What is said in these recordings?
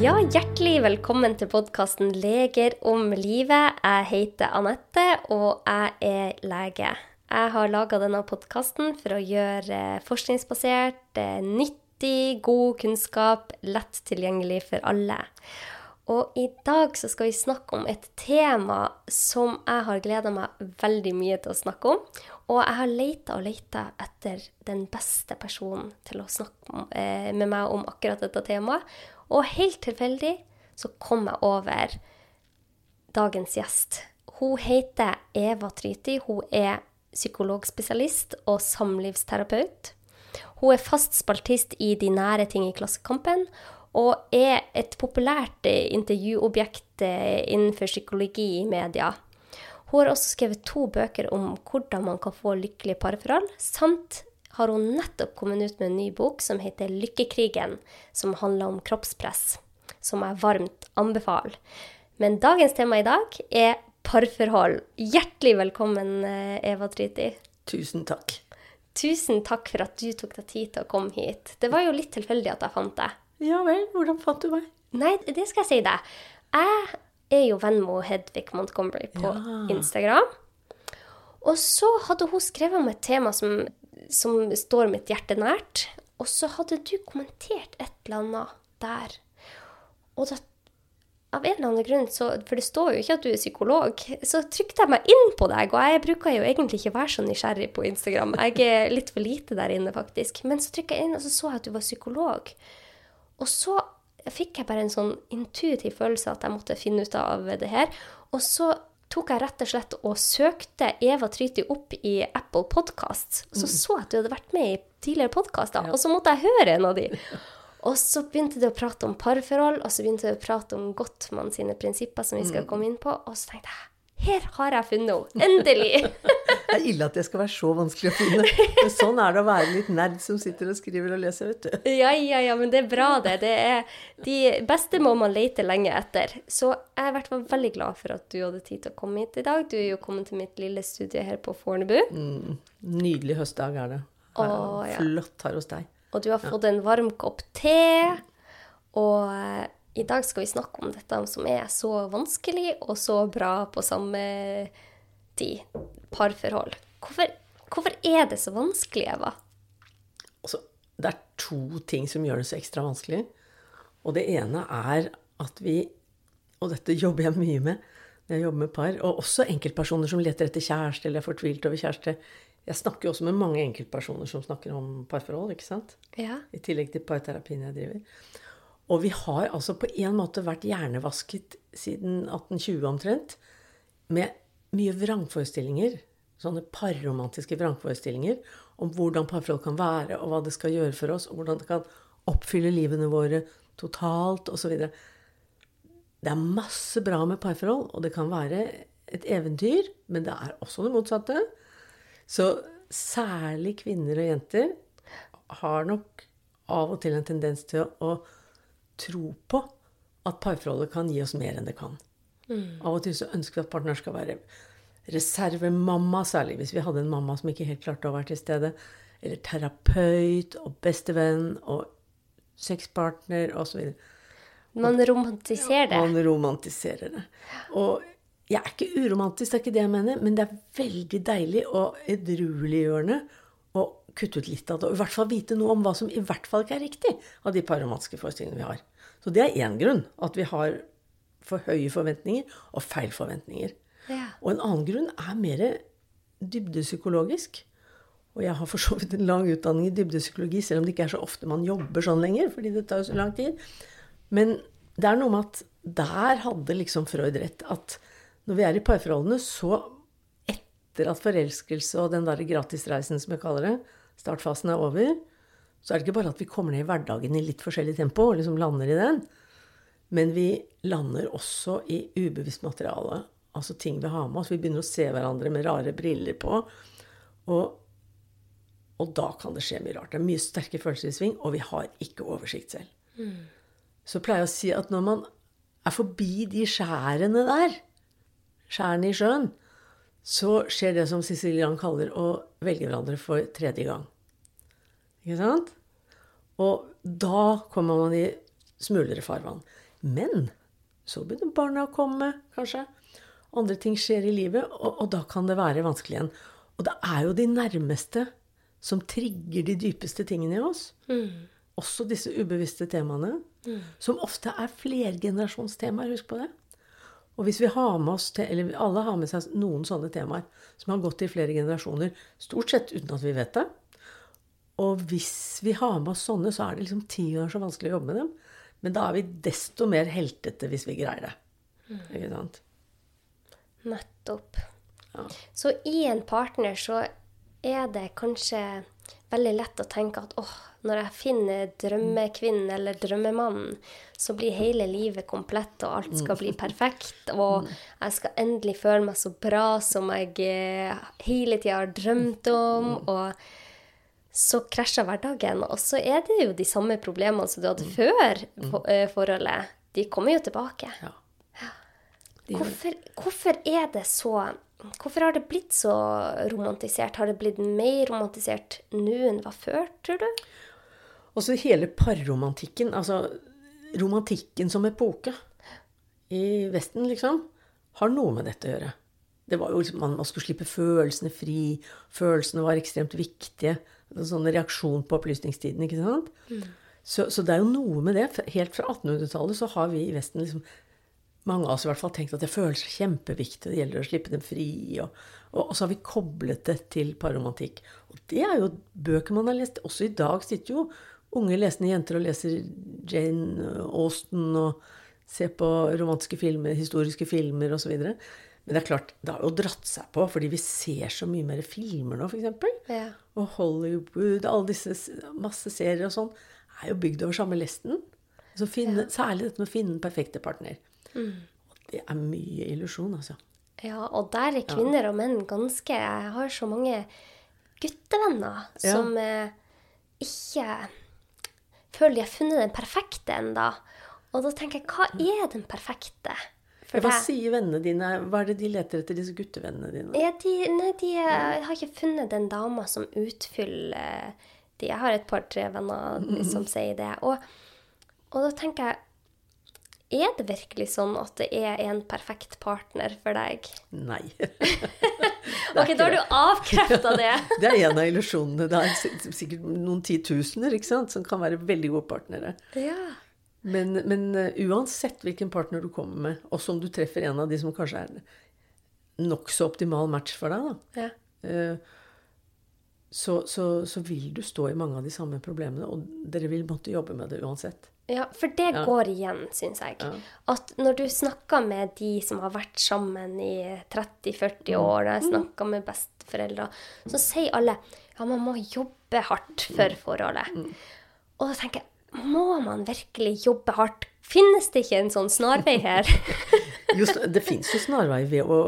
Ja, hjertelig velkommen til podkasten 'Leger om livet'. Jeg heter Anette, og jeg er lege. Jeg har laga denne podkasten for å gjøre forskningsbasert, eh, nyttig, god kunnskap lett tilgjengelig for alle. Og i dag så skal vi snakke om et tema som jeg har gleda meg veldig mye til å snakke om. Og jeg har leita og leita etter den beste personen til å snakke eh, med meg om akkurat dette temaet. Og helt tilfeldig så kom jeg over dagens gjest. Hun heter Eva Tryti. Hun er psykologspesialist og samlivsterapeut. Hun er fast spaltist i De nære ting i Klassekampen og er et populært eh, intervjuobjekt eh, innenfor psykologi i media. Hun har også skrevet to bøker om hvordan man kan få lykkelige parforhold, samt har hun nettopp kommet ut med en ny bok som heter 'Lykkekrigen', som handler om kroppspress, som jeg varmt anbefaler. Men dagens tema i dag er parforhold. Hjertelig velkommen, eh, Eva Tryti. Tusen takk. Tusen takk for at du tok deg tid til å komme hit. Det var jo litt tilfeldig at jeg fant deg. Ja vel, hvordan fant du meg? Nei, det skal jeg si deg. Jeg er jo venn med Hedvig Montgomery på Ja. Instagram. Og så hadde hun skrevet om et tema som, som står mitt hjerte nært. Og så hadde du kommentert et eller annet der. Og da, av en eller annen grunn, så, for det står jo ikke at du er psykolog, så trykte jeg meg inn på deg. Og jeg bruker jo egentlig ikke være så nysgjerrig på Instagram. Jeg er litt for lite der inne, faktisk. Men så trykka jeg inn, og så så jeg at du var psykolog. Og så fikk jeg bare en sånn intuitiv følelse at jeg måtte finne ut av det her. Og så tok jeg rett og slett og søkte Eva Tryti opp i Apple Podcasts. Så så jeg at du hadde vært med i tidligere podkaster, og så måtte jeg høre en av de. Og så begynte det å prate om parforhold, og så begynte det å prate om Gottmann sine prinsipper, som vi skal komme inn på. Og så tenkte jeg her har jeg funnet henne! Endelig! Det er ille at det skal være så vanskelig å finne. Men sånn er det å være litt nerd som sitter og skriver og leser, vet du. Ja, ja, ja, men det er bra, det. det er, de beste må man lete lenge etter. Så jeg er i hvert fall veldig glad for at du hadde tid til å komme hit i dag. Du er jo kommet til mitt lille studie her på Fornebu. Nydelig høstdag er det. Her, Å, ja. Flott her hos deg. Og du har fått en varm kopp te. Og eh, i dag skal vi snakke om dette som er så vanskelig og så bra på samme tid. Parforhold. Hvorfor, hvorfor er det så vanskelig, Eva? Altså, det er to ting som gjør det så ekstra vanskelig. Og det ene er at vi Og dette jobber jeg mye med når jeg jobber med par. Og også enkeltpersoner som leter etter kjæreste eller er fortvilt over kjæreste. Jeg snakker jo også med mange enkeltpersoner som snakker om parforhold, ikke sant? Ja. I tillegg til parterapien jeg driver. Og vi har altså på en måte vært hjernevasket siden 1820 omtrent. Med mye vrangforestillinger. Sånne parromantiske vrangforestillinger om hvordan parforhold kan være, og hva det skal gjøre for oss, og hvordan det kan oppfylle livene våre totalt, osv. Det er masse bra med parforhold, og det kan være et eventyr, men det er også det motsatte. Så særlig kvinner og jenter har nok av og til en tendens til å tro på at parforholdet kan gi oss mer enn det kan. Av og til så ønsker vi at partner skal være reservemamma, særlig hvis vi hadde en mamma som ikke helt klarte å være til stede. Eller terapeut og bestevenn og sexpartner osv. Man romantiserer det. Man romantiserer det. Og jeg er ikke uromantisk, det er ikke det jeg mener, men det er veldig deilig og edrueliggjørende å kutte ut litt av det. Og i hvert fall vite noe om hva som i hvert fall ikke er riktig av de parromantiske forestillingene vi har. Så det er én grunn. At vi har for høye forventninger og feil forventninger. Ja. Og en annen grunn er mer dybdepsykologisk. Og jeg har for så vidt en lang utdanning i dybdepsykologi, selv om det ikke er så ofte man jobber sånn lenger, fordi det tar jo så lang tid. Men det er noe med at der hadde liksom Freud rett. At når vi er i parforholdene, så etter at forelskelse og den derre gratisreisen, som jeg kaller det, startfasen er over, så er det ikke bare at vi kommer ned i hverdagen i litt forskjellig tempo og liksom lander i den. Men vi lander også i ubevisst materiale. Altså ting vi har med oss. Vi begynner å se hverandre med rare briller på. Og, og da kan det skje mye rart. Det er mye sterke følelser i sving, og vi har ikke oversikt selv. Så pleier jeg å si at når man er forbi de skjærene der, skjærene i sjøen, så skjer det som Cecilie Lang kaller å velge hverandre for tredje gang. Ikke sant? Og da kommer man i smulere farvann. Men så begynner barna å komme, kanskje. Andre ting skjer i livet, og, og da kan det være vanskelig igjen. Og det er jo de nærmeste som trigger de dypeste tingene i oss. Også disse ubevisste temaene. Som ofte er flergenerasjonstemaer. Husk på det. Og hvis vi har med oss, til, eller alle har med seg noen sånne temaer som har gått i flere generasjoner, stort sett uten at vi vet det Og hvis vi har med oss sånne, så er det liksom ti ganger så vanskelig å jobbe med dem. Men da er vi desto mer heltete hvis vi greier det. Ikke sant? Nettopp. Ja. Så i en partner så er det kanskje veldig lett å tenke at åh, når jeg finner drømmekvinnen eller drømmemannen, så blir hele livet komplett, og alt skal bli perfekt, og jeg skal endelig føle meg så bra som jeg eh, hele tida har drømt om, og så krasjer hverdagen. Og så er det jo de samme problemene som du hadde før for, eh, forholdet. De kommer jo tilbake. Ja. Hvorfor, hvorfor er det så Hvorfor har det blitt så romantisert? Har det blitt mer romantisert nå enn det var før, tror du? Også hele parromantikken, altså romantikken som epoke i Vesten, liksom, har noe med dette å gjøre. Det var jo liksom, Man, man skulle slippe følelsene fri. Følelsene var ekstremt viktige. En sånn reaksjon på opplysningstiden, ikke sant? Så, så det er jo noe med det. Helt fra 1800-tallet så har vi i Vesten liksom mange av oss i hvert fall tenkt at det føles kjempeviktig, det gjelder å slippe dem fri. Og, og, og så har vi koblet det til paromantikk. Og det er jo bøker man har lest. Også i dag sitter jo unge lesende jenter og leser Jane Austen og ser på romantiske filmer, historiske filmer osv. Men det er klart, det har jo dratt seg på, fordi vi ser så mye mer filmer nå, f.eks. Ja. Og Hollywood, alle disse masse serier og sånn, er jo bygd over samme lesten. Så finne, Særlig dette med å finne den perfekte partner. Og det er mye illusjon, altså. Ja, og der er kvinner og menn ganske Jeg har så mange guttevenner Ja. som eh, ikke føler de har funnet den perfekte ennå. Og da tenker jeg, hva er den perfekte for Hva det... sier vennene dine? Hva er det de leter etter, disse guttevennene dine? Ja, de, nei, de eh, har ikke funnet den dama som utfyller de. Jeg har et par-tre venner som sier det. Og, og da tenker jeg Er det virkelig sånn at det er en perfekt partner for deg? Nei. Ok, da har du avkrefta det. Det er en av illusjonene. Det er sikkert noen titusener ikke sant, som kan være veldig gode partnere. Ja. Men, men uh, uansett hvilken partner du kommer med, også om du treffer en av de som kanskje er nokså optimal match for deg, da, ja. eh, så, så, så vil du stå i mange av de samme problemene, og dere vil måtte jobbe med det uansett. Ja, for det går igjen, syns jeg. At når du snakker med de som har vært sammen i 30-40 år, og jeg snakker med besteforeldre, så sier alle ja, man må jobbe hardt for forholdet. Og da tenker jeg, må man virkelig jobbe hardt? Finnes det ikke en sånn snarvei her? Just, det fins jo snarvei ved å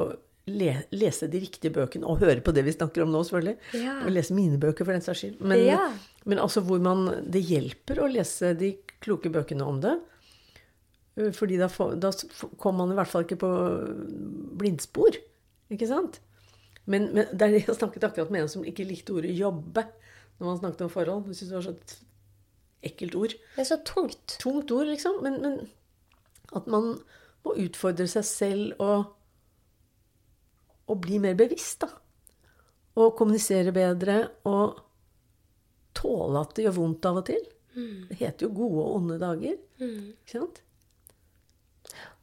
le, lese de riktige bøkene, og høre på det vi snakker om nå, selvfølgelig. Ja. Og lese mine bøker, for den saks skyld. Men, Ja. men altså hvor man Det hjelper å lese de kloke bøkene om det. Uh, Fordi da, da kommer man i hvert fall ikke på blindspor. Ikke sant? Men, men det er det jeg snakket akkurat med en som ikke likte ordet 'jobbe' når man snakket om forhold. Jeg synes det var så ekkelt ord Det er så tungt. tungt ord, liksom. Men, men at man må utfordre seg selv og, og bli mer bevisst, da. Og kommunisere bedre og tåle at det gjør vondt av og til. Det heter jo gode og onde dager. Ikke sant?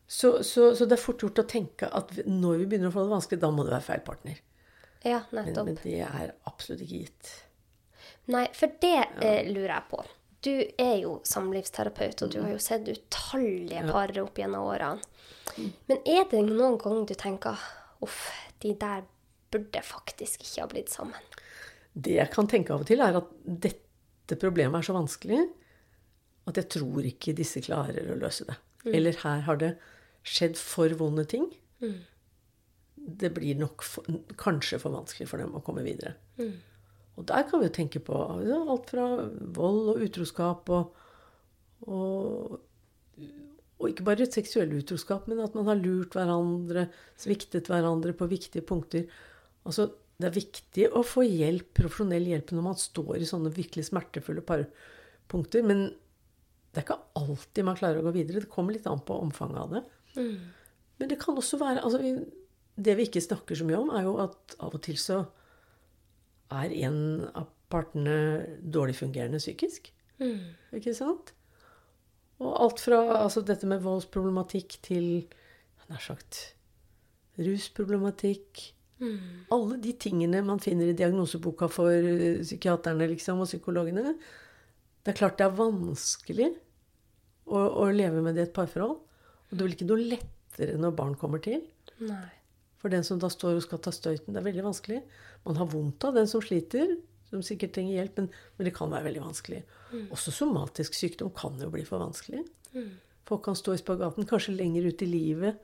Så, så, så det er fort gjort å tenke at når vi begynner å få det vanskelig, da må det være feil partner. Ja, nettopp. men det er absolutt ikke gitt. Nei, for det eh, lurer jeg på. Du er jo samlivsterapeut, og du har jo sett utallige par opp gjennom årene. Men er det noen gang du tenker uff, de der burde faktisk ikke ha blitt sammen? Det jeg kan tenke av og til, er at dette problemet er så vanskelig at jeg tror ikke disse klarer å løse det. Eller her har det skjedd for vonde ting. Det blir nok for, kanskje for vanskelig for dem å komme videre. Og der kan vi jo tenke på ja, alt fra vold og utroskap og, og og ikke bare et seksuell utroskap, men at man har lurt hverandre, sviktet hverandre på viktige punkter. Altså, det er viktig å få hjelp, profesjonell hjelp når man står i sånne virkelig smertefulle parpunkter. Men Det er ikke alltid man klarer å gå videre. Det kommer litt an på omfanget av det. Men det kan også være altså Det vi ikke snakker så mye om, er jo at av og til så er en av partene dårlig fungerende psykisk. Ikke sant? Og alt fra altså dette med voldsproblematikk til nær sagt rusproblematikk. Alle de tingene man finner i diagnoseboka for eh, psykiaterne liksom, og psykologene. Det er klart det er vanskelig å, å leve med det i et parforhold. Og det blir ikke noe lettere når barn kommer til. Nei. For den som da står og skal ta støyten. Det er veldig vanskelig. Man har vondt av den som sliter, som sikkert trenger hjelp, men, men det kan være veldig vanskelig. Også somatisk sykdom kan jo bli for vanskelig. Folk kan stå i spagaten, kanskje lenger ut i livet,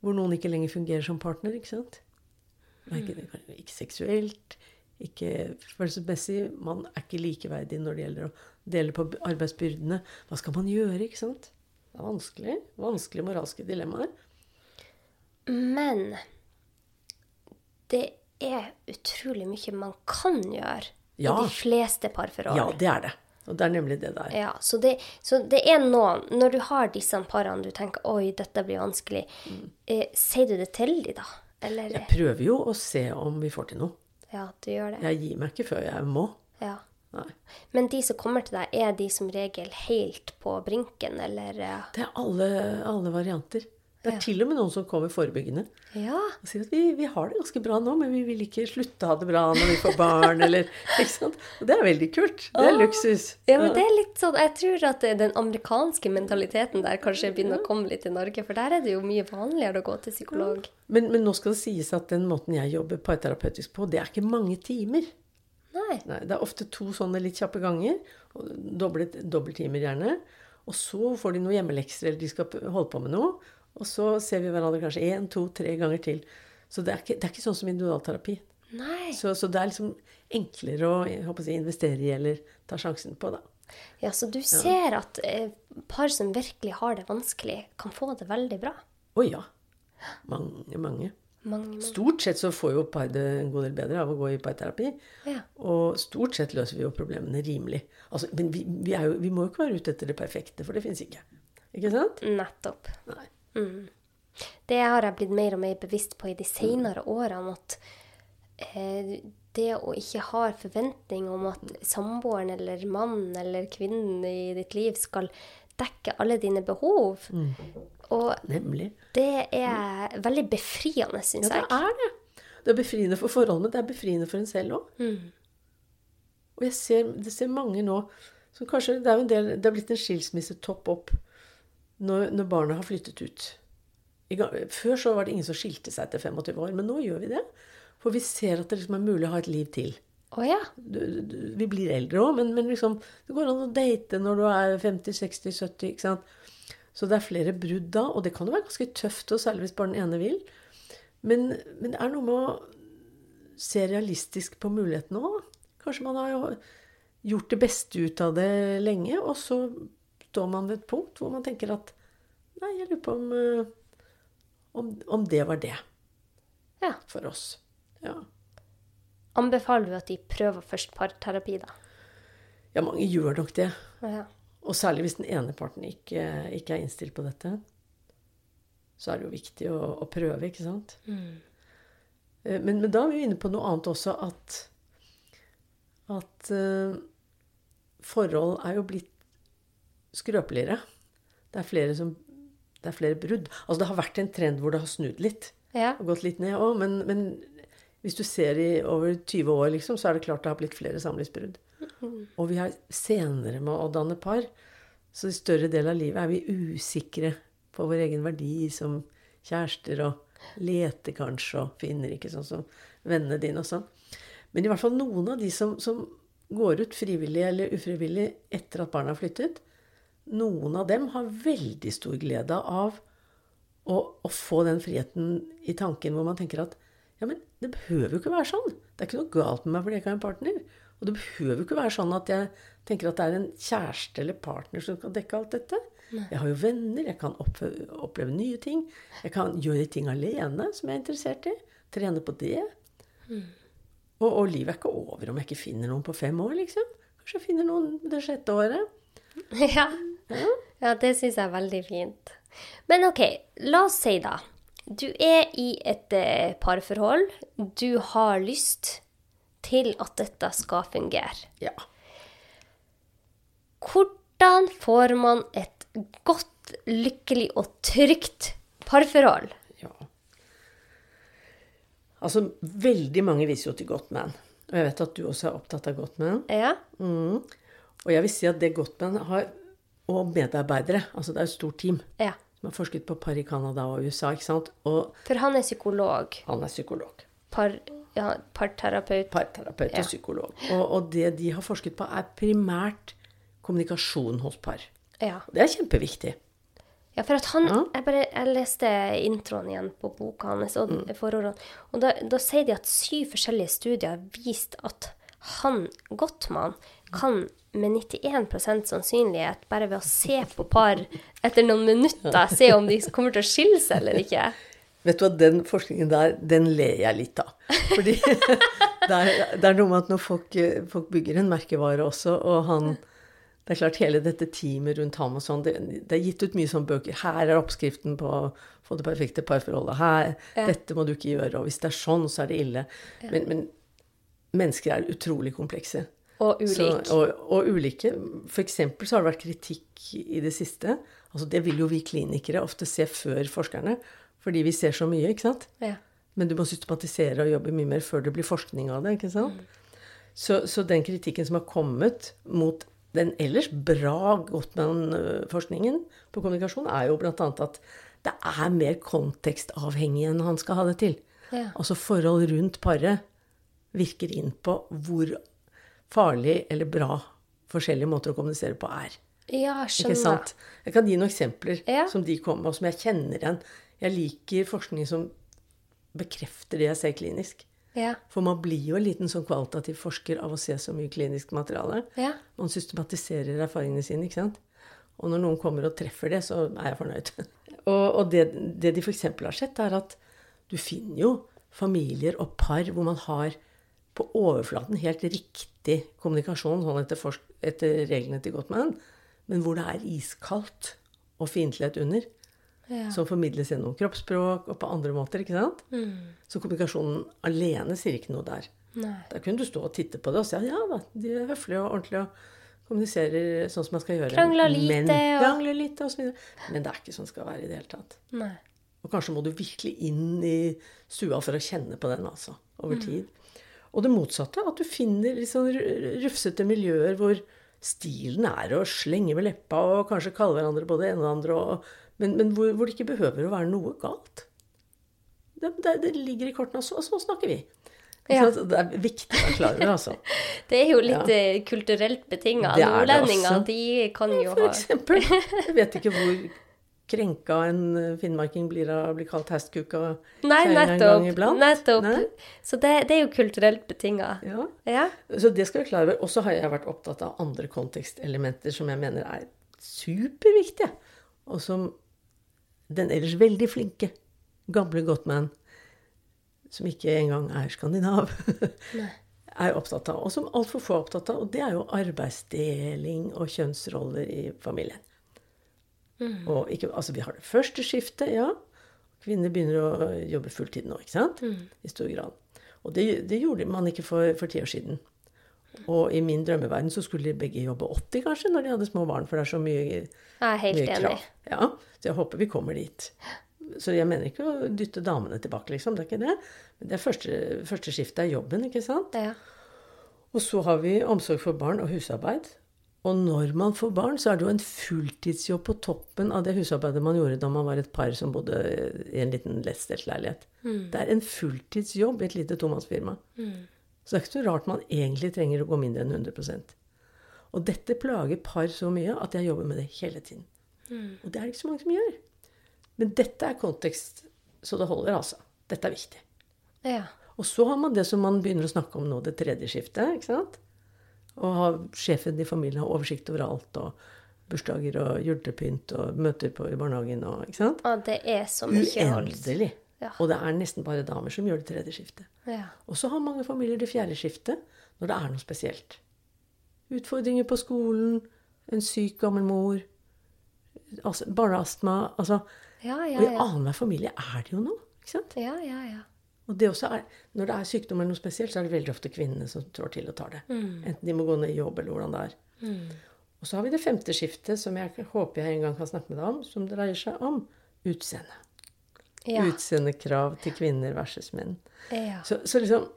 hvor noen ikke lenger fungerer som partner. Ikke sant? Ikke, ikke seksuelt, ikke følelsesmessig. Man er ikke likeverdig når det gjelder å dele på arbeidsbyrdene. Hva skal man gjøre, ikke sant? Det er vanskelig. Vanskelige moralske dilemmaer. Men det er utrolig mye man kan gjøre Ja. i de fleste parforhold. Ja, det er det. Og det er nemlig det der. Ja, så det, så det er noen Når du har disse parene du tenker 'oi, dette blir vanskelig', eh, sier du det til dem da? Eller Jeg prøver jo å se om vi får til noe. Ja, du gjør det. Jeg gir meg ikke før jeg må. Ja. Nei. Men de som kommer til deg, er de som regel helt på brinken, eller eh, Det er alle, alle varianter. Det er til og med noen som kommer forebyggende Ja. og sier at vi, vi har det ganske bra nå, men vi vil ikke slutte å ha det bra når vi får barn, eller ikke sant? Og det er veldig kult. Det er Åh. luksus. Ja, men det er litt sånn Jeg tror at den amerikanske mentaliteten der kanskje begynner å komme litt til Norge, for der er det jo mye vanligere å gå til psykolog. Men, men nå skal det sies at den måten jeg jobber parterapeutisk på, det er ikke mange timer. Nei. Nei, Det er ofte to sånne litt kjappe ganger. Doble, dobbelttimer gjerne. Og så får de noen hjemmelekser, eller de skal holde på med noe. Og så ser vi hverandre kanskje én, to, tre ganger til. Så det er ikke, det er ikke sånn som individualterapi. Nei. Så, så det er liksom enklere å si, investere i eller ta sjansen på, da. Ja, så du ser at eh, par som virkelig har det vanskelig, kan få det veldig bra. Å ja. Mange, mange. Mange, mange. Stort sett så får jo par det en god del bedre av å gå i parterapi. Ja. Og stort sett løser vi jo problemene rimelig. Altså, men vi, vi, jo, vi må jo ikke være ute etter det perfekte, for det fins ikke. Ikke sant? Nettopp. Nei. Det har jeg blitt mer og mer bevisst på i de senere årene, at eh, det å ikke ha forventning om at samboeren eller mannen eller kvinnen i ditt liv skal dekke alle dine behov. Og Nemlig. det er veldig befriende, syns Ja, det jeg. er det. Det er befriende for forholdet, men det er befriende for en selv òg. Og jeg ser, det ser mange nå som kanskje Det er jo en del, det er blitt en skilsmissetopp opp når, når barna har flyttet ut. I, før så var det ingen som skilte seg etter 25 år, men nå gjør vi det. For vi ser at det liksom er mulig å ha et liv til. Oh, ja. Du, du, vi blir eldre òg, men, men liksom, det går an å date når du er 50-60-70. ikke sant? Så det er flere brudd da, og det kan jo være ganske tøft, og særlig hvis bare den ene vil. Men, men det er noe med å se realistisk på mulighetene òg. Kanskje man har jo gjort det beste ut av det lenge, og så står man ved et punkt hvor man tenker at Nei, jeg lurer på om, eh, om, om det var det ja. for oss. Ja. Anbefaler du at de prøver først parterapi, da? ja, mange gjør nok det. Ja. Og særlig hvis den ene parten ikke, ikke er innstilt på dette. Så er det jo viktig å, å prøve, ikke sant? Mm. Men, men da er vi jo inne på noe annet også, at at eh, forhold er jo blitt skrøpeligere. Det er flere som det er flere brudd. Altså Det har vært en trend hvor det har snudd litt. ja. Og gått litt ned òg. Men, men hvis du ser i over 20 år, liksom, så er det klart det har blitt flere samlivsbrudd. Og vi er senere med å danne par. Så i større del av livet er vi usikre på vår egen verdi som kjærester. Og leter kanskje og finner ikke sånn som vennene dine og sånn. Men i hvert fall noen av de som, som går ut frivillig eller ufrivillig etter at barna har flyttet, noen av dem har veldig stor glede av å, å få den friheten i tanken hvor man tenker at ja, men det behøver jo ikke være sånn. Det er ikke noe galt med meg fordi jeg ikke har en partner. Og det behøver jo ikke være sånn at jeg tenker at det er en kjæreste eller partner som kan dekke alt dette. Jeg har jo venner, jeg kan oppleve, nye ting. Jeg kan gjøre ting alene som jeg er interessert i. Trene på det. Og, og livet er ikke over om jeg ikke finner noen på fem år, liksom. Kanskje jeg finner noen det sjette året. ja. Ja, det syns jeg er veldig fint. Men OK, la oss si da. Du er i et eh, parforhold. Du har lyst til at dette skal fungere. Ja. Hvordan får man et godt, lykkelig og trygt parforhold? ja. Altså, veldig mange viser jo til Gottman. Og jeg vet at du også er opptatt av Gottman. Ja? Mm. Og jeg vil si at det Gottman har, og medarbeidere, altså det er et stort team, ja. som har forsket på par i Canada og USA, ikke sant? Og For han er psykolog. han er psykolog. Par, ja, parterapeut. Parterapeut Ja. og psykolog. Og, og det de har forsket på, er primært kommunikasjon hos par. Ja. Det er kjempeviktig. Ja, for at han Ja. Jeg bare jeg leste introen igjen på boka hans, og forordene, og da, da sier de at syv forskjellige studier har vist at han, Gottmann, kan med 91% sannsynlighet, bare ved å se på par etter noen minutter, se om de kommer til å skille seg eller ikke. Vet du hva, Den forskningen der, den ler jeg litt av. Fordi det er, det er noe med at når folk, folk bygger en merkevare også, og han Det er klart hele dette teamet rundt ham og sånn, det, det er gitt ut mye sånne bøker. Her er oppskriften på å få det perfekte parforholdet. Her, Dette må du ikke gjøre. Og hvis det er sånn, så er det ille. Men, men mennesker er utrolig komplekse. Og Så, og, og ulike. For eksempel så har det vært kritikk i det siste. Altså det vil jo vi klinikere ofte se før forskerne, fordi vi ser så mye, ikke sant? Ja. Men du må systematisere og jobbe mye mer før det blir forskning av det. ikke sant? Så, så den kritikken som har kommet mot den ellers bra Gottmann-forskningen på kommunikasjon, er jo bl.a. at det er mer kontekstavhengig enn han skal ha det til. Ja. Altså forhold rundt paret virker inn på hvor farlig eller bra forskjellige måter å kommunisere på er. Ja, Ikke sant? Jeg kan gi noen eksempler Ja. som de kommer med, og som jeg kjenner igjen. Jeg liker forskning som bekrefter det jeg ser klinisk. Ja. For man blir jo en liten sånn kvalitativ forsker av å se så mye klinisk materiale. Ja. Man systematiserer erfaringene sine, ikke sant? Og når noen kommer og treffer det, så er jeg fornøyd. og og det, det de f.eks. har sett, er at du finner jo familier og par hvor man har på overflaten helt riktig kommunikasjon sånn etter, etter reglene til Gottman, men hvor det er iskaldt og fiendtlighet under. Ja. Som formidles gjennom kroppsspråk og på andre måter. ikke sant? Så kommunikasjonen alene sier ikke noe der. Nei. Da kunne du stå og titte på det og si ja da, de er høflige og ordentlige og kommuniserer sånn som man skal gjøre. Krangler lite, Men, og- krangler lite og så videre. Men det er ikke sånn det skal være i det hele tatt. Nei. Og kanskje må du virkelig inn i stua for å kjenne på den, altså. Over Mm. tid. Og det motsatte, at du finner litt sånn rufsete miljøer hvor stilen er å slenge med leppa og kanskje kalle hverandre både det ene og det andre, og, men, men hvor, hvor det ikke behøver å være noe galt. Det, det, det ligger i kortene, og så, så snakker vi. Ja. Så det er viktig å være klar over, altså. Det er jo litt ja. kulturelt betinga. Er Nordlendinger, de kan jo For eksempel. Jeg vet ikke hvor krenka en eh, finnmarking blir av å bli kalt hestkuka Nei, nettopp. nettopp. Nei? Så det, det er jo kulturelt betinga. Ja. Ja. Så det skal vi klare over. Og så har jeg vært opptatt av andre kontekstelementer som jeg mener er superviktige. Og som den ellers veldig flinke gamle Gottman, som ikke engang er skandinav, er opptatt av. Og som altfor få er opptatt av. Og det er jo arbeidsdeling og kjønnsroller i familien. Og ikke, altså vi har det første skiftet, ja. Kvinner begynner å jobbe fulltid nå, ikke sant? I stor grad. Og det, det gjorde man ikke for, ti år siden. Og i min drømmeverden så skulle de begge jobbe 80 kanskje når de hadde små barn, for det er så mye, Jeg er helt mye enig. krav. Ja, så jeg håper vi kommer dit. Så jeg mener ikke å dytte damene tilbake, liksom. Det er ikke det. Men det er første, første skiftet er jobben, ikke sant? Ja. Og så har vi omsorg for barn og husarbeid. Og når man får barn, så er det jo en fulltidsjobb på toppen av det husarbeidet man gjorde da man var et par som bodde i en liten lettstelt leilighet. Det er en fulltidsjobb i et lite tomannsfirma. Så det er ikke så rart man egentlig trenger å gå mindre enn 100% Og dette plager par så mye at jeg jobber med det hele tiden. Og det er det ikke så mange som gjør. Men dette er kontekst så det holder, altså. Dette er viktig. ja. Og så har man det som man begynner å snakke om nå, det tredje skiftet. ikke sant? Og ha sjefen i familien har oversikt over alt. Og bursdager og julepynt og møter på i barnehagen og ikke sant? Og det er så mye. Uendelig. Ja. Og det er nesten bare damer som gjør det tredje skiftet. Ja. Og så har mange familier det fjerde skiftet når det er noe spesielt. Utfordringer på skolen, en syk gammel mor, barneastma altså, Ja, Og ja, i ja. annenhver familie er det jo noe. ikke sant? Ja, ja, ja. Og det også er, når det er sykdom eller noe spesielt, så er det veldig ofte kvinnene som trår til og tar det. Enten de må gå ned i jobb, eller hvordan det er. Og så har vi det femte skiftet, som jeg håper jeg en gang kan snakke med deg om, som dreier seg om utseende. Ja. Utseendekrav til kvinner versus menn. ja. Så, så liksom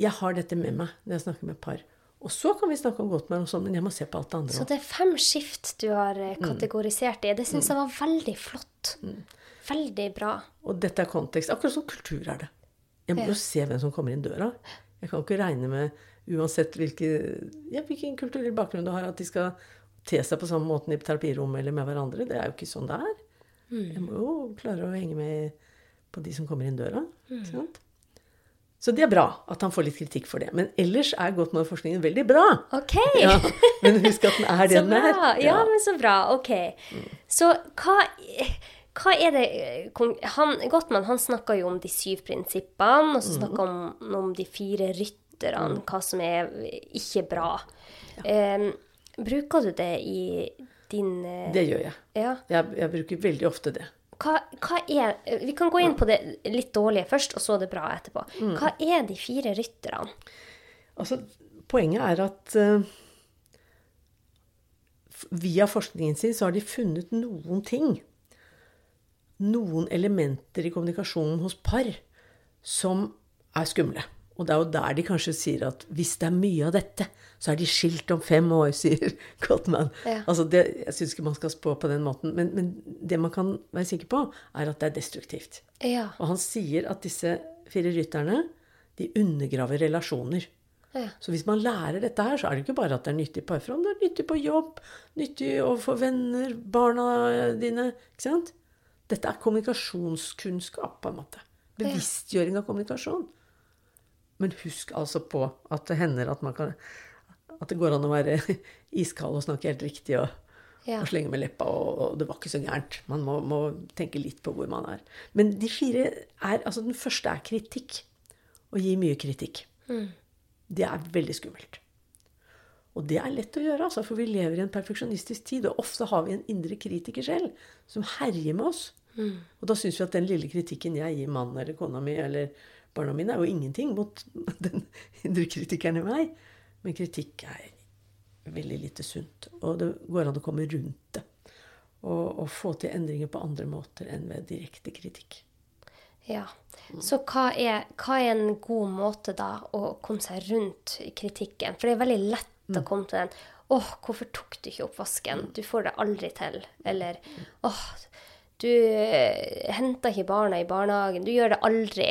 Jeg har dette med meg når jeg snakker med par. Og så kan vi snakke om godt med og sånn, men jeg må se på alt det andre Så det er fem skift du har Mm. eh, kategorisert i. Det syns jeg var veldig flott. Veldig bra. Og dette er kontekst. Akkurat som kultur er det. Jeg må Ja. jo se hvem som kommer inn døra. Jeg kan ikke regne med, uansett hvilke, ja, hvilken kulturell bakgrunn du har, at de skal te seg på samme måten i terapirommet eller med hverandre. Det er jo ikke sånn det er. Jeg må jo klare å henge med på de som kommer inn døra. Mm. Så det er bra at han får litt kritikk for det. Men ellers er Gottmann-forskningen veldig bra. OK! Ja, men husk at den er det den er. Ja, men så bra. OK. Så hva, hva er det kon- han, Gottmann han snakka jo om de syv prinsippene, og så snakka han om, om de fire rytterne, hva som er ikke bra. Eh, bruker du det i din eh, Det gjør jeg. Ja. jeg. Jeg bruker veldig ofte det. Hva, hva er Vi kan gå inn på det litt dårlige først, og så det bra etterpå. Mm. Hva er de fire rytterne? Altså, poenget er at eh, via forskningen sin så har de funnet noen ting, noen elementer i kommunikasjonen hos par, som er skumle. Og det er jo der de kanskje sier at hvis det er mye av dette, så er de skilt om fem år, sier Gottman. Ja. Altså det, jeg syns ikke man skal spå på den måten. Men, men det man kan være sikker på, er at det er destruktivt. Ja. Og han sier at disse fire rytterne, de undergraver relasjoner. Ja. Så hvis man lærer dette her, så er det ikke bare at det er nyttig i parforhold, det er nyttig på jobb, nyttig overfor venner, barna dine. Ikke sant? Dette er kommunikasjonskunnskap, på en måte. Bevisstgjøring av kommunikasjon. Men husk altså på at det hender at man kan At det går an å være iskald og snakke helt riktig og, Ja. og slenge med leppa, og, og det var ikke så gærent. Man må, må tenke litt på hvor man er. Men de fire er Altså, den første er kritikk. Å gi mye kritikk. Det er veldig skummelt. Og det er lett å gjøre, altså, for vi lever i en perfeksjonistisk tid. Og ofte har vi en indre kritiker selv som herjer med oss. Og da syns vi at den lille kritikken jeg gir mannen eller kona mi eller barna mine, er jo ingenting mot den indre kritikeren i meg. Men kritikk er veldig lite sunt. Og det går an å komme rundt det. Og, og få til endringer på andre måter enn ved direkte kritikk. Ja. Så hva er, hva er en god måte da å komme seg rundt kritikken? For det er veldig lett Mm. kom til den åh, hvorfor tok du ikke oppvasken? Du får det aldri til. Eller åh, du henter ikke barna i barnehagen. Du gjør det aldri.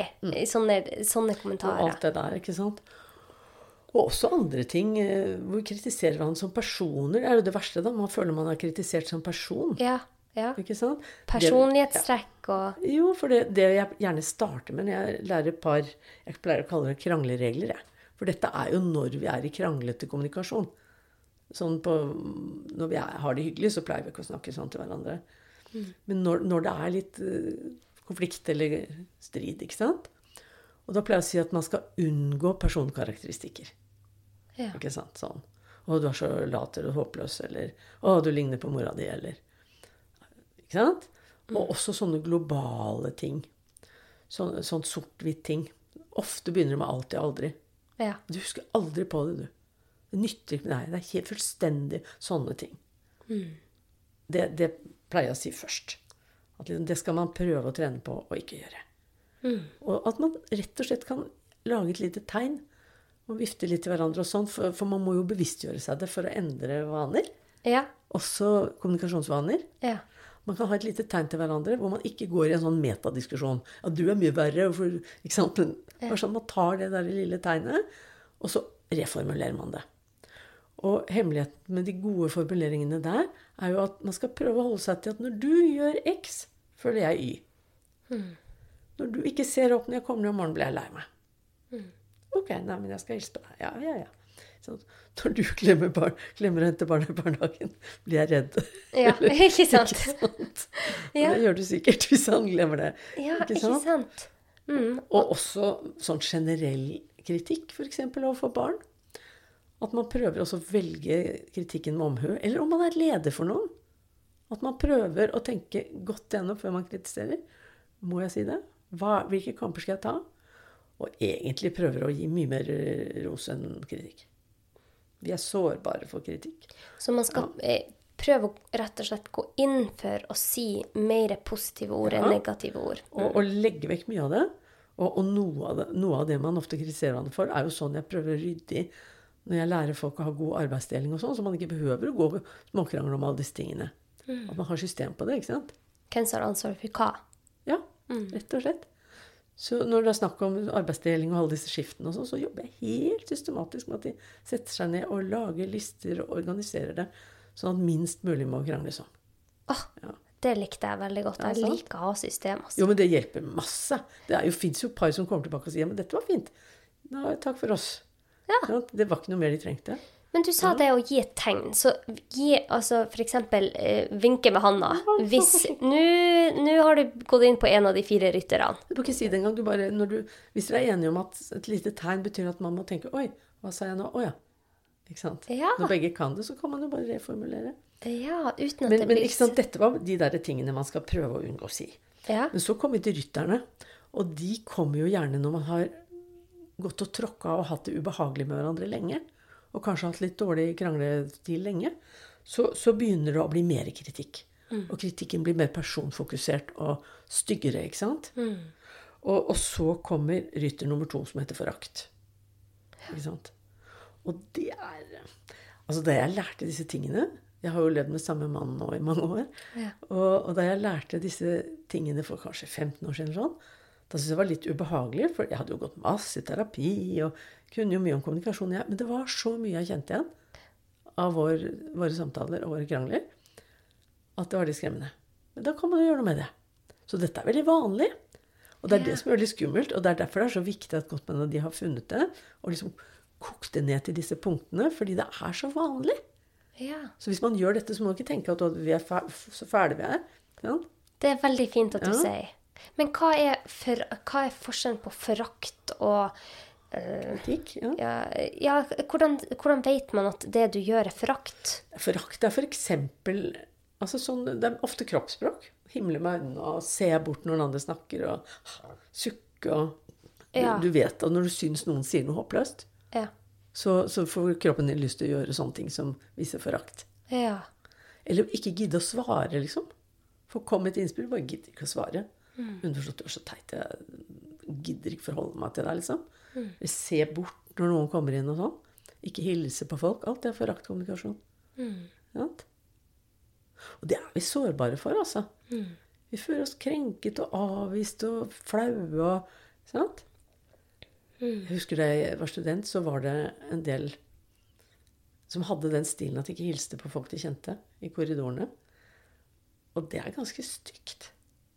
Sånne, sånne kommentarer. Og alt det der, ikke sant? Og også andre ting. eh, Hvor kritiserer hverandre som personer. Det er jo det verste, da. Man føler man er kritisert som person. Ja. ja. Ikke sant? Personlighetstrekk og jo, for det, det jeg gjerne starter med når jeg lærer et par Jeg pleier å kalle det krangleregler, jeg. For dette er jo når vi er i kranglete kommunikasjon. Sånn på, når vi er, har det hyggelig, så pleier vi ikke å snakke sånn til hverandre. Men når, når det er litt eh, konflikt eller strid, ikke sant? Og da pleier jeg å si at man skal unngå personkarakteristikker. Ja. Ikke sant? Sånn. 'Å, du er så lat eller håpløs', eller 'Å, du ligner på mora di', eller Ikke sant? Og også sånne globale ting. Sånn, sånn sort-hvitt ting. Ofte begynner det med 'alltid aldri'. Ja. Du husker aldri på det, du. Det nytter ikke Nei, det er helt fullstendig sånne ting. Det, det pleier jeg å si først. At liksom, det skal man prøve å trene på og ikke gjøre. Og at man rett og slett kan lage et lite tegn og vifte litt til hverandre og sånn, for, for man må jo bevisstgjøre seg det for å endre vaner. Ja. Også kommunikasjonsvaner. Ja. Man kan ha et lite tegn til hverandre hvor man ikke går i en sånn metadiskusjon. At du er mye verre. For, ikke sant? Men bare sånn, man tar det der lille tegnet, og så reformulerer man det. Og hemmeligheten med de gode formuleringene der er jo at man skal prøve å holde seg til at når du gjør X, føler jeg Y. Når du ikke ser opp når jeg kommer om morgenen, blir jeg lei meg. Ok, nei, men jeg skal hilse på deg. Ja, ja, ja. Så når du glemmer, barn, klemmer å hente barna i barnehagen, blir jeg redd. Ja, ikke sant? Ikke sant? Ja. Det gjør du sikkert hvis han glemmer det. Ja, ikke sant? Mm. Og også sånn generell kritikk, f.eks. overfor barn. At man prøver også å velge kritikken med omhu. Eller om man er leder for noen. At man prøver å tenke godt gjennom før man kritiserer. Må jeg si det? Hva, hvilke kamper skal jeg ta? Og egentlig prøver å gi mye mer ros enn kritikk. Vi er sårbare for kritikk. Så man skal eh, prøve å rett og slett gå inn for å si mer positive ord enn negative ord. Og, og legge vekk mye av det. Og, og noe, av det, noe av det man ofte kritiserer hverandre for, er jo sånn jeg prøver å rydde i når jeg lærer folk å ha god arbeidsdeling og sånn, så man ikke behøver å gå småkrangle om alle disse tingene. At man har system på det, ikke sant? Hvem som har ansvaret for hva? Ja, rett og slett. Så når det er snakk om arbeidsdeling og alle disse skiftene, og sånn, så jobber jeg helt systematisk med at de setter seg ned og lager lister og organiserer det, sånn at minst mulig må krangles om. Åh, Ja. det likte jeg veldig godt. Ja, Jeg liker å ha system. Altså. Jo, men det hjelper masse. Det fins jo par som kommer tilbake og sier ja, men dette var fint. Nå, takk for oss. Ja. Det var ikke noe mer de trengte. Men du sa det å gi et tegn. Så gi altså eksempel eh, vinke med handa. Hvis Nå har du gått inn på en av de fire rytterne. Du må ikke si det engang. Du bare, du, hvis dere er enige om at et lite tegn betyr at man må tenke Oi, hva sa jeg nå? Å ja. Ikke sant? Ja. Når begge kan det, så kan man jo bare reformulere. Ja, uten at Men, det men ikke sant, dette var de der tingene man skal prøve å unngå å si. Ja. Men så kommer til rytterne. Og de kommer jo gjerne når man har gått og tråkka og hatt det ubehagelig med hverandre lenge. Og kanskje hatt litt dårlig krangletil lenge. Så, så begynner det å bli mer kritikk. Og kritikken blir mer personfokusert og styggere, ikke sant? Og, og så kommer rytter nummer to, som heter forakt. Ikke sant? Og det er Altså, da jeg lærte disse tingene Jeg har jo levd med samme mann nå i mange år. Ja. Og, og da jeg lærte disse tingene for kanskje 15 år siden, sånn, da syntes jeg det var litt ubehagelig. For jeg hadde jo gått masse i terapi og kunne jo mye om kommunikasjon. Jeg, men det var så mye jeg kjente igjen av vår, våre samtaler og våre krangler at det var litt skremmende. Men da kan man jo gjøre noe med det. Så dette er veldig vanlig. Og det er det som er veldig skummelt, og det er derfor det er så viktig at Gottmann og de har funnet det, og liksom kokt det ned til disse punktene, fordi det er så vanlig. ja. Så hvis man gjør dette, så må man ikke tenke at vi er så fæle vi er. Ja. Det er veldig fint at du Ja. sier. Men hva er, for, hva er forskjellen på forakt og eh, Kritikk, ja. ja, ja, hvordan, hvordan vet man at det du gjør, er forakt? Forakt er for eksempel altså sånn, Det er ofte kroppsspråk. Himle med øynene og se bort når den andre snakker, og sukke og Ja. Du vet at når du syns noen sier noe håpløst, Ja. så, så får kroppen din lyst til å gjøre sånne ting som viser forakt. Ja. Eller ikke gidde å svare, liksom. For kom et innspill, bare gidder ikke å svare. Underforstått du er så teit, jeg gidder ikke forholde meg til deg, liksom. Mm. se bort når noen kommer inn og sånn. Ikke hilse på folk. Alt er foraktkommunikasjon. Sant? Og det er vi sårbare for, altså. Vi føler oss krenket og avvist og flaue og Sant? Jeg husker da jeg var student, så var det en del som hadde den stilen at de ikke hilste på folk de kjente i korridorene. Og det er ganske stygt.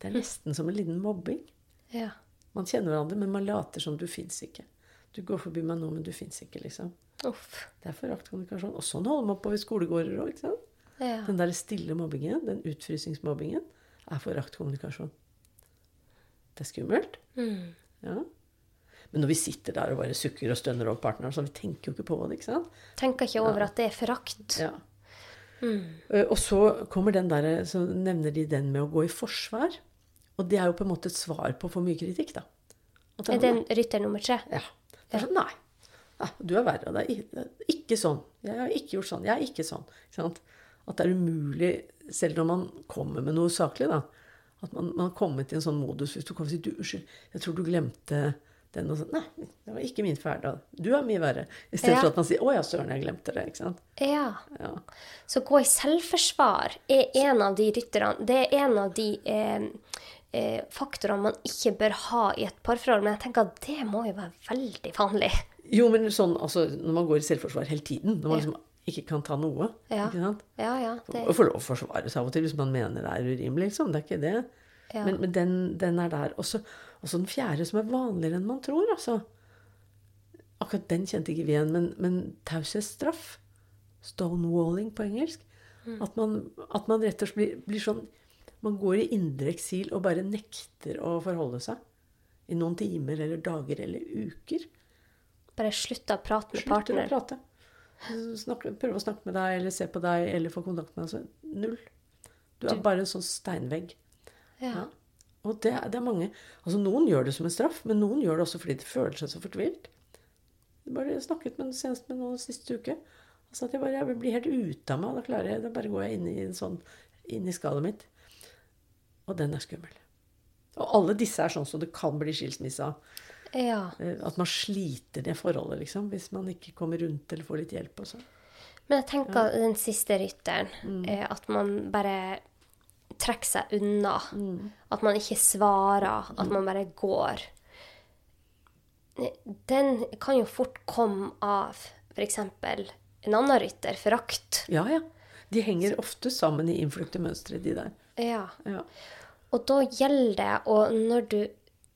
Det er nesten som en liten mobbing. ja. Man kjenner hverandre, men man later som du fins ikke. Du går forbi meg nå, men du fins ikke, liksom. Uff. Det er foraktkommunikasjon. Og sånn holder man på ved skolegårder òg. Ja. Den der stille mobbingen, den utfrysingsmobbingen, er foraktkommunikasjon. Det er skummelt. Mm. Ja. Men når vi sitter der og bare sukker og stønner over partneren, så vi tenker jo ikke på det, ikke sant? Tenker ikke over at det er forakt. Ja. Mm. Og så kommer den der, så nevner de den med å gå i forsvar. Og det er jo på en måte et svar på for mye kritikk, da. At Er det en rytter nummer tre? Ja. Det er sånn, nei. nei. Du er verre. Det er det er ikke sånn. Jeg har ikke gjort sånn. Jeg er ikke sånn. Ikke sant? At det er umulig, selv når man kommer med noe saklig, da. At man, man har kommet i en sånn modus hvis du kommer og sier du, 'Unnskyld, jeg tror du glemte den.' Og sånn. Nei, det var ikke min feil. Du er mye verre. I stedet Ja. for at man sier 'Å ja, søren, jeg glemte det'. Ikke sant? Ja. Ja. Så gå i selvforsvar er en av de rytterne Det er en av de eh, eh, faktorene man ikke bør ha i et parforhold. Men jeg tenker at det må jo være veldig vanlig. Jo, men sånn, altså, når man går i selvforsvar hele tiden, når man liksom ikke kan ta noe Ja. ikke sant? Ja, ja. Det, Og få lov å forsvare seg av og til hvis man mener det er urimelig. Liksom. Det er ikke det. Ja. Men, men den, den er der. Og så og så den fjerde, som er vanligere enn man tror. altså. Akkurat den kjente ikke vi igjen, men, men taushetsstraff. Stonewalling på engelsk. Mm. At, man, at man rett og slett blir, blir sånn Man går i indre eksil og bare nekter å forholde seg. I noen timer eller dager eller uker. bare slutte å prate med Slutter å prate. Snakke, prøve å snakke med deg, eller se på deg, eller få kontakt med deg. Så null. Du er bare en sånn steinvegg. Ja. Ja. Og det, det er mange Altså Noen gjør det som en straff, men noen gjør det også fordi de føler seg så fortvilt. Jeg bare snakket med senest med noen siste uke. Sa at jeg bare jeg blir helt ute av meg. Da klarer jeg, da bare går jeg inn i, en sånn, inn i skallet mitt. Og den er skummel. Og alle disse er sånn som det kan bli skilsmisse av. ja. Eh, At man sliter det forholdet, liksom. Hvis man ikke kommer rundt eller får litt hjelp. og sånn. Men jeg tenker den siste rytteren, Mm. eh, at man bare trekker seg unna. Mm. At man ikke svarer, at man bare går. Den kan jo fort komme av f.eks. en annen rytter, forakt. Ja, ja. De henger ofte sammen i innflukte mønstre, de der. Ja. Ja. Og da gjelder det, og når du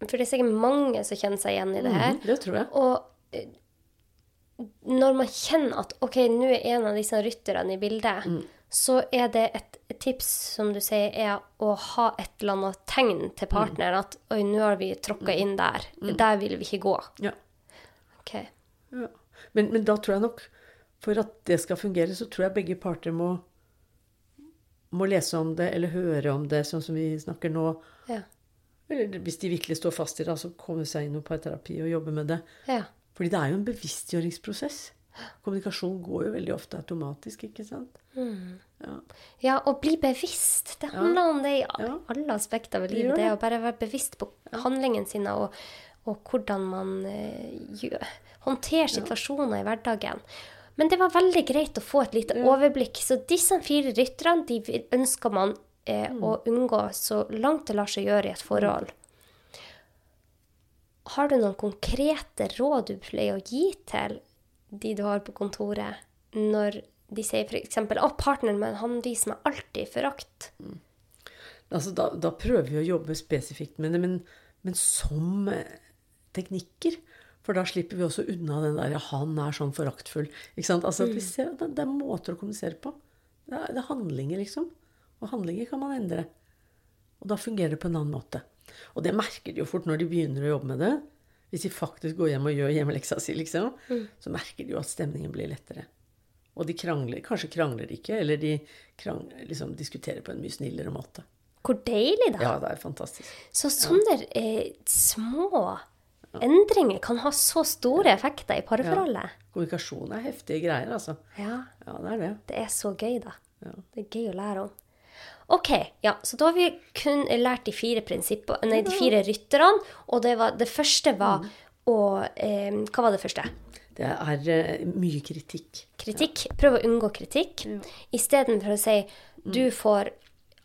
For det er sikkert mange som kjenner seg igjen i det her. Mm, det tror jeg. Og eh, når man kjenner at OK, nå er en av disse rytterne i bildet, Mm. Så er det et, tips, som du sier, er å ha et eller annet tegn til Mm. partneren at oi, nå har vi tråkka inn der. Der vil vi ikke gå. Ja. Ok. Ja. Men, men da tror jeg nok For at det skal fungere, så tror jeg begge parter må, må lese om det eller høre om det, sånn som vi snakker nå. Ja. Eller hvis de virkelig står fast i det, så komme seg inn i parterapi og jobbe med det. Ja. Fordi det er jo en bevisstgjøringsprosess. Kommunikasjon går jo veldig ofte automatisk, ikke sant? Ja. ja, å bli bevisst. Det handler om det i Ja. alle aspekter ved livet. Det det. å bare være bevisst på handlingene sine og, og hvordan man uh, håndterer situasjoner i hverdagen. Men det var veldig greit å få et lite overblikk. Så disse fire rytterne de ønsker man eh, Mm. å unngå så langt det lar seg gjøre i et forhold. Har du noen konkrete råd du pleier å gi til de du har på kontoret, når de sier f.eks.: 'Å, partneren min, han viser meg alltid forakt'. Altså, da, da prøver vi å jobbe spesifikt med det, men, men som eh, teknikker. For da slipper vi også unna den der 'han er sånn foraktfull'. Ikke sant? Altså, mm. vi ser at det, det er måter å kommunisere på. Det er, det er handlinger, liksom. Og handlinger kan man endre. Og da fungerer det på en annen måte. Og det merker de jo fort når de begynner å jobbe med det. Hvis de faktisk går hjem og gjør hjemmeleksa si, liksom, så merker de jo at stemningen blir lettere. Og de krangler, kanskje krangler ikke, eller de krangler, liksom, diskuterer på en mye snillere måte. Hvor deilig, da. Ja, det er fantastisk. Så sånne eh, små endringer kan ha så store effekter i parforholdet. Kommunikasjon er heftige greier, altså. Ja. Ja, det er det. Det er så gøy, da. Ja. Det er gøy å lære om. OK, ja, så da har vi kun lært de fire nei, de fire rytterne. Og det, var, det første var å eh, Hva var det første? Det er eh, mye kritikk. Kritikk. Prøv å unngå kritikk. Istedenfor å si 'du får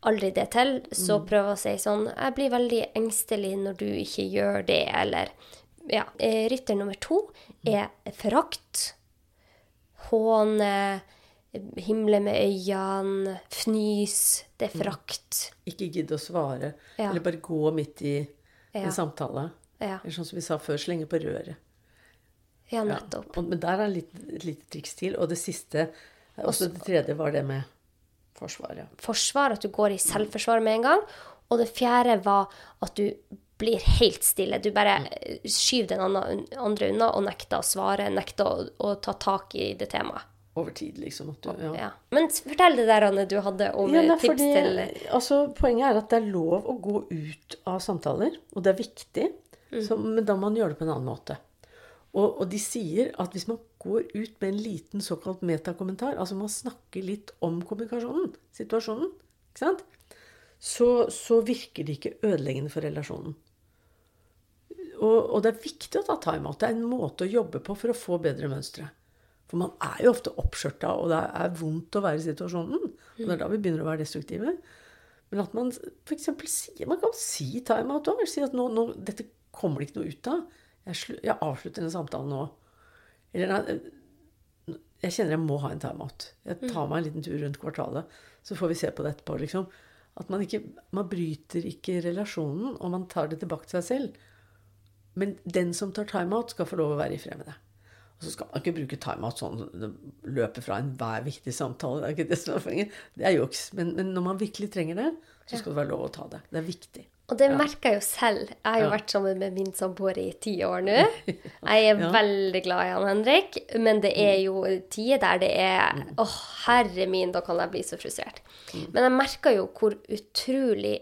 aldri det til', så prøv å si sånn 'jeg blir veldig engstelig når du ikke gjør det', eller Ja. Eh, Rytter nummer to er forakt. Håne. Himle med øynene. Fnys. Det er frakt. Ikke gidde å svare. Ja. Eller bare gå midt i Ja. samtale. Ja, Eller sånn som vi sa før, slenge på røret. ja Ja. nettopp. Og, men der er litt, et lite triks til. Og det siste, også det tredje, var det med forsvar. Ja. forsvar, at du går i selvforsvar med en gang. Og det fjerde var at du blir helt stille. Du bare eh, skyver den andre unna og nekter å svare, nekter å, å ta tak i det temaet. Over tid, liksom. Du, ja. Ja. Men fortell det der, Anne, du hadde om Ja, eh, nei, tips fordi, til altså, Poenget er at det er lov å gå ut av samtaler, og det er viktig. Så, men da må man gjøre det på en annen måte. Og, og de sier at hvis man går ut med en liten såkalt metakommentar, altså man snakker litt om kommunikasjonen, situasjonen, ikke sant? Så, så virker det ikke ødeleggende for relasjonen. Og, og det er viktig å ta timeout. Det er en måte å jobbe på for å få bedre mønstre. For man er jo ofte oppskjørta, og det er vondt å være i situasjonen. Og det er da vi begynner å være destruktive. Men at man f.eks. sier Man kan si time-out òg. Si at nå, nå, dette kommer det ikke noe ut av. Jeg, jeg avslutter denne samtalen nå. Eller nei, jeg kjenner jeg må ha en time-out. Jeg tar meg en liten tur rundt kvartalet, så får vi se på det etterpå. liksom. At man ikke Man bryter ikke relasjonen, og man tar det tilbake til seg selv. Men den som tar time-out, skal få lov å være i fred med det. Så skal man ikke bruke timeout sånn det løper fra enhver viktig samtale. Det er ikke det som er poenget. Det er juks. Men, men når man virkelig trenger det, så skal det være lov å ta det. Det er viktig. Og det merker jeg jo selv. Jeg har jo vært sammen med min samboer i ti år nå. Jeg er veldig glad i han Henrik, men det er jo tider der det er Mm. Å, herre min, da kan jeg bli så frustrert. Men jeg merker jo hvor utrolig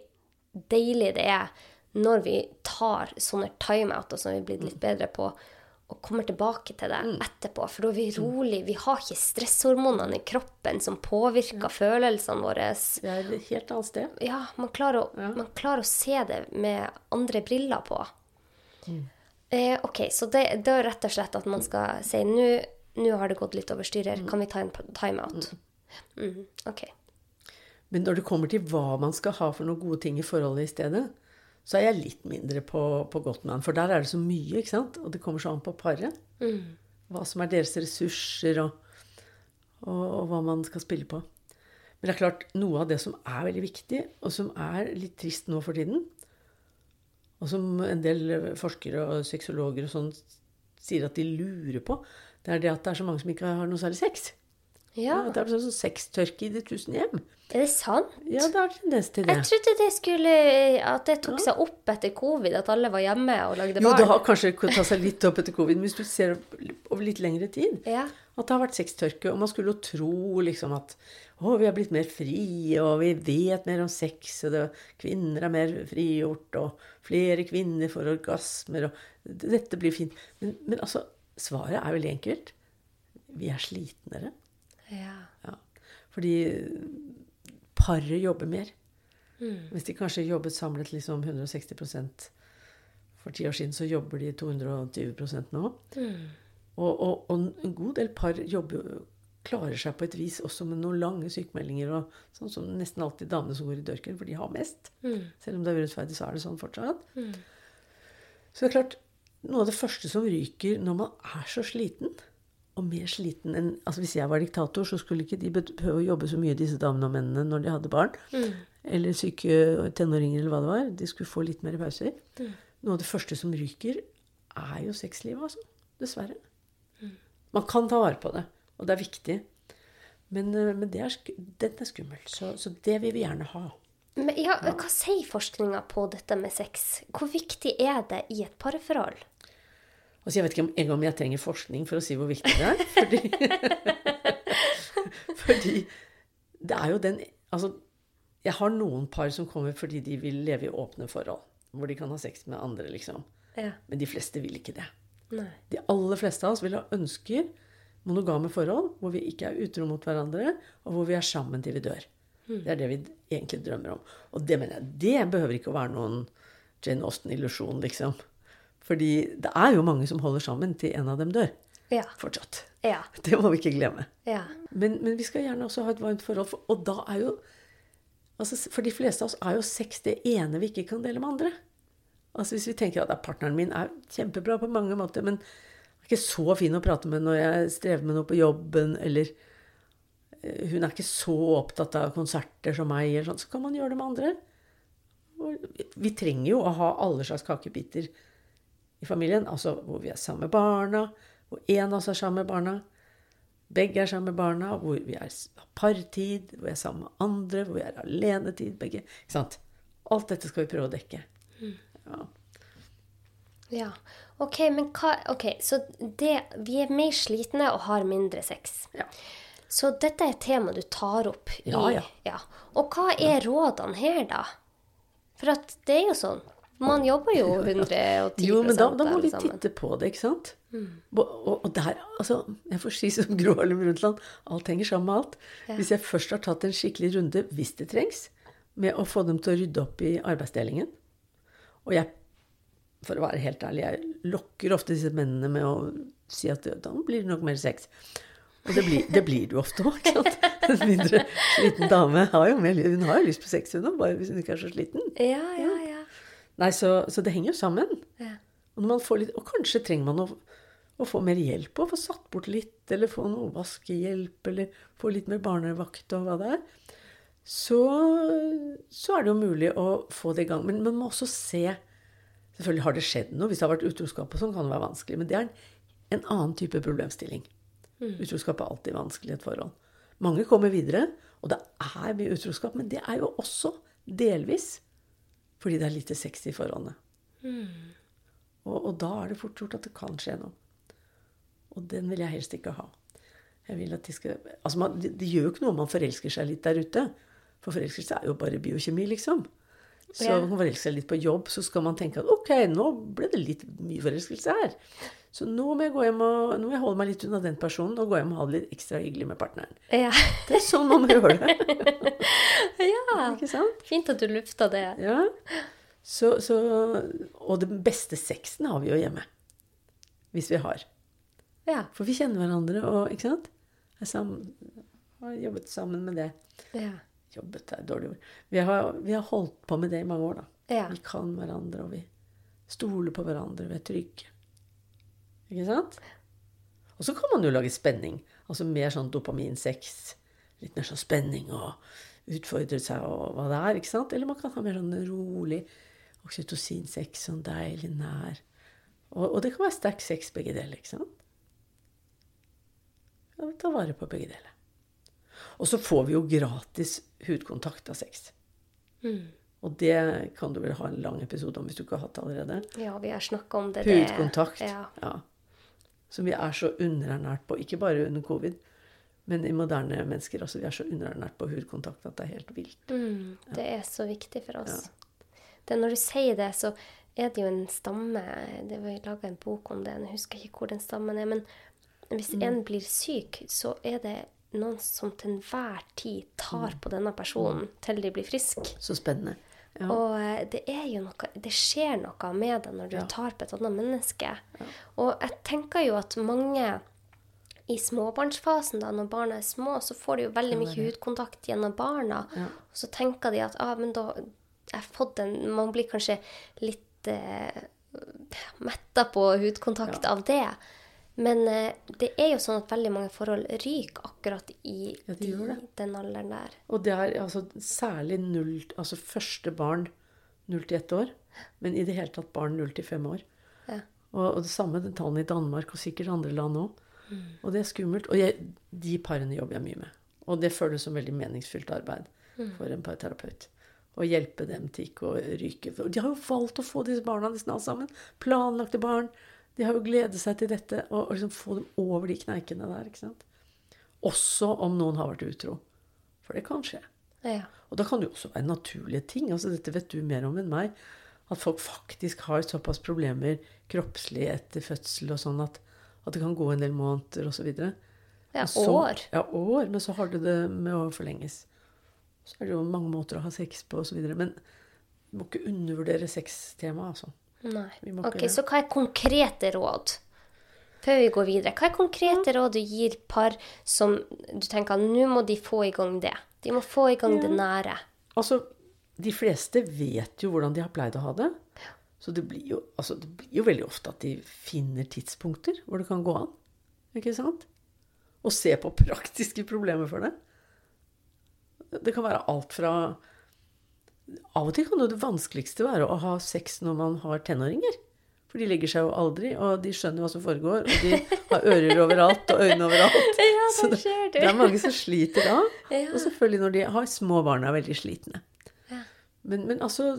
deilig det er når vi tar sånne timeouter som vi er blitt litt bedre på, og kommer tilbake til det etterpå. For da er vi rolig. Vi har ikke stresshormonene i kroppen som påvirker følelsene våre. Det er et helt annet sted. Ja, man klarer, å, man klarer å se det med andre briller på. Eh, ok, så det, det er rett og slett at man skal si nå har det gått litt over styr her, kan vi ta en timeout? Mm. ok. Men når det kommer til hva man skal ha for noen gode ting i forholdet i stedet, så er jeg litt mindre på, på han. For der er det så mye, ikke sant? Og det kommer så an på paret. Hva som er deres ressurser, og, og, og hva man skal spille på. Men det er klart, noe av det som er veldig viktig, og som er litt trist nå for tiden, og som en del forskere og sexologer og sånn sier at de lurer på, det er det at det er så mange som ikke har noe særlig sex. Ja, Ja, det er sånn sextørke i de tusen hjem. er det sant? Ja, det har tendens til det. Jeg trodde det skulle, at det tok seg opp etter covid, at alle var hjemme og lagde barn. Jo, det har kanskje tatt seg litt opp etter covid, men hvis du ser over litt lengre tid, Ja. at det har vært sextørke, og man skulle jo tro liksom at å, vi har blitt mer frie, og vi vet mer om sex, og det, kvinner er mer frigjort, og flere kvinner får orgasmer, og dette blir fint. Men, men altså, svaret er veldig enkelt. Vi er slitnere. Ja. Ja. Fordi paret jobber mer. Hvis de kanskje jobbet samlet liksom 160% for ti år siden, så jobber de 220 nå. Og, og, og en god del par jobber, klarer seg på et vis også med noen lange sykemeldinger. og Sånn som nesten alltid damene som går i dørken, for de har mest. Selv om det er urettferdig, så er det sånn fortsatt. Så det er klart, noe av det første som ryker når man er så sliten, og mer sliten enn altså Hvis jeg var diktator, så skulle ikke de behøve å jobbe så mye, disse damene og mennene, når de hadde barn. Eller syke tenåringer, eller hva det var. De skulle få litt mer pauser. Noe av det første som ryker, er jo sexlivet, altså. Dessverre. Man kan ta vare på det, og det er viktig. Men, eh, men det er, den er skummel. Så, så det vil vi gjerne ha. Men ja, hva sier forskninga på dette med sex? Hvor viktig er det i et parforhold? Altså, jeg vet ikke om engang om jeg trenger forskning for å si hvor viktig det er. Fordi, fordi det er jo den Altså, jeg har noen par som kommer fordi de vil leve i åpne forhold. Hvor de kan ha sex med andre, liksom. Ja. Men de fleste vil ikke det. Nei. De aller fleste av oss vil ha ønsker monogame forhold hvor vi ikke er utro mot hverandre, og hvor vi er sammen til vi dør. Det er det vi egentlig drømmer om. Og det mener jeg, det behøver ikke å være noen Jane Austen-illusjon, liksom. Fordi det er jo mange som holder sammen til en av dem dør. Ja. Fortsatt. Ja. Det må vi ikke glemme. Ja. Men, men vi skal gjerne også ha et varmt forhold. For, og da er jo altså, For de fleste av oss er jo sex det ene vi ikke kan dele med andre. Altså Hvis vi tenker at partneren min er kjempebra på mange måter, men er ikke så fin å prate med når jeg strever med noe på jobben, eller eh, hun er ikke så opptatt av konserter som meg, eller sånn, så kan man gjøre det med andre. Og vi- vi trenger jo å ha alle slags kakebiter i familien. Altså hvor vi er sammen med barna, hvor en av oss er sammen med barna. Begge er sammen med barna, hvor vi har partid, hvor vi er sammen med andre, hvor vi er alenetid, begge. Ikke sant? Alt dette skal vi prøve å dekke. Ja. ja. Ok, men hva Ok, så det Vi er mer slitne og har mindre sex. Ja. Så dette er et tema du tar opp i Ja, ja. Og hva er rådene her, da? For at det er jo sånn. Man jobber jo 110 Jo, men da, da må vi titte på det, ikke sant? Og, og, og der, altså, jeg får si som Gro Harlem Brundtland, alt henger sammen med alt. Hvis jeg først har tatt en skikkelig runde, hvis det trengs, med å få dem til å rydde opp i arbeidsdelingen Og jeg, for å være helt ærlig, jeg lokker ofte disse mennene med å si at da blir det nok mer sex. Og det blir det, blir du ofte òg. En mindre sliten dame har jo, mer, hun har jo lyst på sex, hun òg, bare hvis hun ikke er så sliten. Ja, ja, ja. Nei, så, så det henger jo sammen. ja. Og, når man får litt, og kanskje trenger man å, å få mer hjelp og få satt bort litt, eller få noe vaskehjelp, eller få litt mer barnevakt og hva det er. Så, så er det jo mulig å få det i gang. Men man må også se Selvfølgelig har det skjedd noe. Hvis det har vært utroskap og sånn, kan det være vanskelig. Men det er en, en annen type problemstilling. Utroskap er alltid vanskelig i et forhold. Mange kommer videre, og det er mye utroskap. Men det er jo også delvis Fordi det er lite sex i forholdene. Og, og da er det fort gjort at det kan skje noe. Og den vil jeg helst ikke ha. Jeg vil at de skal Altså, man, det, det gjør jo ikke noe om man forelsker seg litt der ute. For forelskelse er jo bare biokjemi, liksom. Så når man forelsker seg litt på jobb, så skal man tenke at ok, nå ble det litt mye forelskelse her. Så nå må jeg og, nå må jeg holde meg litt unna den personen og gå hjem og ha det litt ekstra hyggelig med partneren. Ja. Det er sånn man gjør det. ja. Ikke sant? Fint at du lufta det. Ja. Så, så, og den beste sexen har vi jo hjemme. Hvis vi har. Ja. For vi kjenner hverandre og ikke sant? Sammen, har jobbet sammen med det. Ja. Jobbet er dårlig ord. Vi har, vi har holdt på med det i mange år, da. Ja. Vi kan hverandre, og vi stoler på hverandre. Vi er trygge. Ikke sant? Og så kan man jo lage spenning. Altså mer sånn dopaminsex. Litt mer sånn spenning og utfordre seg og hva det er. ikke sant? Eller man kan ha mer sånn rolig oksytocinsex, sånn deilig nær. Og, og det kan være sterk sex begge deler, ikke sant? Ja, ta vare på begge deler. Og så får vi jo gratis hudkontakt av sex. Og det kan du vel ha en lang episode om hvis du ikke har hatt det allerede. ja, vi har snakka om det. det- Hudkontakt. Ja. Ja. Som vi er så underernært på. Ikke bare under covid, men i moderne mennesker. Altså, vi er så underernært på hudkontakt at det er helt vilt. Mm, det er så viktig for oss. Det, når du sier det, så er det jo en stamme det Vi laga en bok om det, jeg husker ikke hvor den stammen er. Men hvis Mm. en blir syk, så er det noen som til enhver tid tar Mm. på denne personen til de blir friske. Så spennende. Ja. Og eh, det noe Det skjer noe med deg når du Ja. tar på et annet menneske. Og jeg tenker jo at mange i småbarnsfasen, da, når barna er små, så får de jo veldig mye hudkontakt gjennom barna. Ja. Og så tenker de at ah, men da jeg har fått en Man blir kanskje litt eh, metta på hudkontakt av det. Men eh, det er jo sånn at veldig mange forhold ryker akkurat i, Ja, de den alderen der. Og det er altså særlig null Altså første barn null til ett år. Men i det hele tatt barn null til fem år. Ja. Og, og det samme tallene i Danmark og sikkert andre land òg. Og det er skummelt. Og jeg, de parene jobber jeg mye med. Og det føles som veldig meningsfylt arbeid for en parterapeut. Å hjelpe dem til ikke å ryke. De har jo valgt å få disse barna nesten alle sammen. Planlagte barn. De har jo gledet seg til dette. Og, og liksom få dem over de kneikene der. ikke sant? Også om noen har vært utro. For det kan skje. Ja. Og da kan det jo også være naturlige ting. altså Dette vet du mer om enn meg. At folk faktisk har såpass problemer kroppslig etter fødsel og sånn at, at det kan gå en del måneder osv. Ja, Så- år. Ja, år. Men så har du det med å forlenges. Så er det jo mange måter å ha sex på osv. Men du må ikke undervurdere sextemaet, altså. Nei. Ok, Så hva er konkrete råd? Før vi går videre. Hva er konkrete råd du gir par som du tenker nå må de få i gang det? De må få i gang det nære. Altså, de fleste vet jo hvordan de har pleid å ha det. Så det blir, jo, altså, det blir jo veldig ofte at de finner tidspunkter hvor det kan gå an. Ikke sant? Og se på praktiske problemer for det. Det kan være alt fra Av og til kan det vanskeligste være å ha sex når man har tenåringer. For de legger seg jo aldri, og de skjønner hva som foregår. Og de har ører overalt og øyne overalt. Ja, Så det, ser du. det er mange som sliter da. Ja. Og selvfølgelig når de har små barn er veldig slitne. Ja. Men, men altså,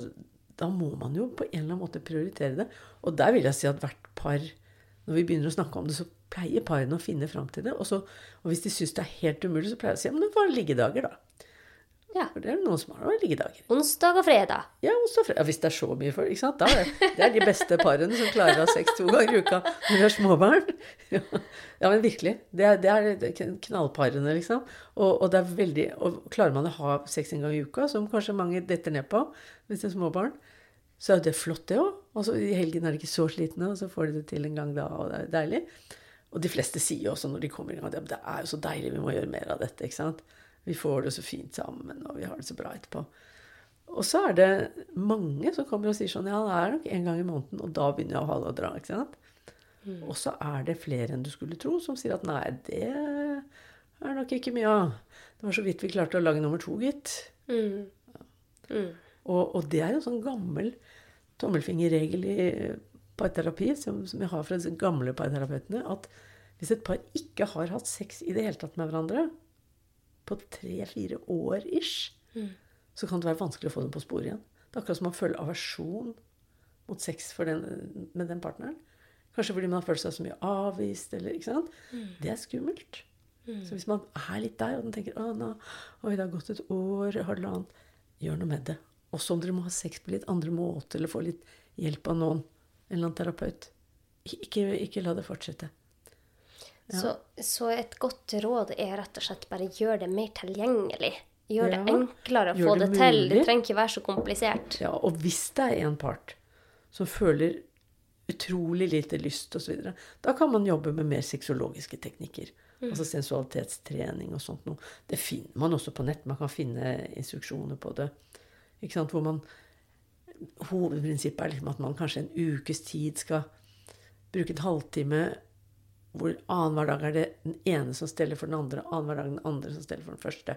da må man jo på en eller annen måte prioritere det. Og der vil jeg si at hvert par, når vi begynner å snakke om det, så pleier parene å finne fram til det. Og, så, og hvis de syns det er helt umulig, så pleier jeg å si ja, men det var liggedager, da. Ja. For det er noen som har noen liggedager. Onsdag og fredag. Ja, onsdag og fredag. Hvis det er så mye folk, ikke sant. Da er det, det er de beste parene som klarer å ha sex to ganger i uka når de har småbarn. Ja. ja, men virkelig. Det er, det er knallparene, liksom. Og, og det er veldig Og klarer man å ha sex en gang i uka, som kanskje mange detter ned på hvis det er småbarn, så er det flott, det òg. Altså, I helgen er de ikke så slitne, og så får de det til en gang da, og det er deilig. Og de fleste sier jo også når de kommer i gang at det er jo så deilig, vi må gjøre mer av dette. ikke sant? Vi får det så fint sammen, og vi har det så bra etterpå. Og så er det mange som kommer og sier sånn Ja, det er nok en gang i måneden, og da begynner jeg å ha det å dra. ikke sant? Og så er det flere enn du skulle tro, som sier at nei, det er nok ikke mye av. Det var så vidt vi klarte å lage nummer to, gitt. Mm. Mm. Og, og det er en sånn gammel tommelfingerregel i parterapi som, som jeg har fra disse gamle parterapeutene, at hvis et par ikke har hatt sex i det hele tatt med hverandre på tre-fire år ish, så kan det være vanskelig å få dem på sporet igjen. Det er akkurat som man føler aversjon mot sex den, med den partneren. Kanskje fordi man har følt seg så mye avvist. eller? Mm. Det er skummelt. Mm. Så hvis man er litt der, og den tenker å, nå, oi, det har gått et år, halvannet Gjør noe med det. Også om dere må ha sex på litt andre måter, eller få litt hjelp av noen. En eller annen terapeut. Ikke, ikke la det fortsette. Ja. Så, så, et godt råd er rett og slett bare gjør det mer tilgjengelig. Gjør ja, det enklere å få det, det til. Det trenger ikke være så komplisert. Ja, Og hvis det er en part som føler utrolig lite lyst osv., da kan man jobbe med mer sexologiske teknikker. Mm. Altså sensualitetstrening og sånt noe. Det finner man også på nett. Man kan finne instruksjoner på det. Ikke sant? Hvor man Hovedprinsippet er liksom at man kanskje en ukes tid skal bruke en halvtime hvor annenhver dag er det den ene som steller for den andre, annenhver dag den andre som steller for den første.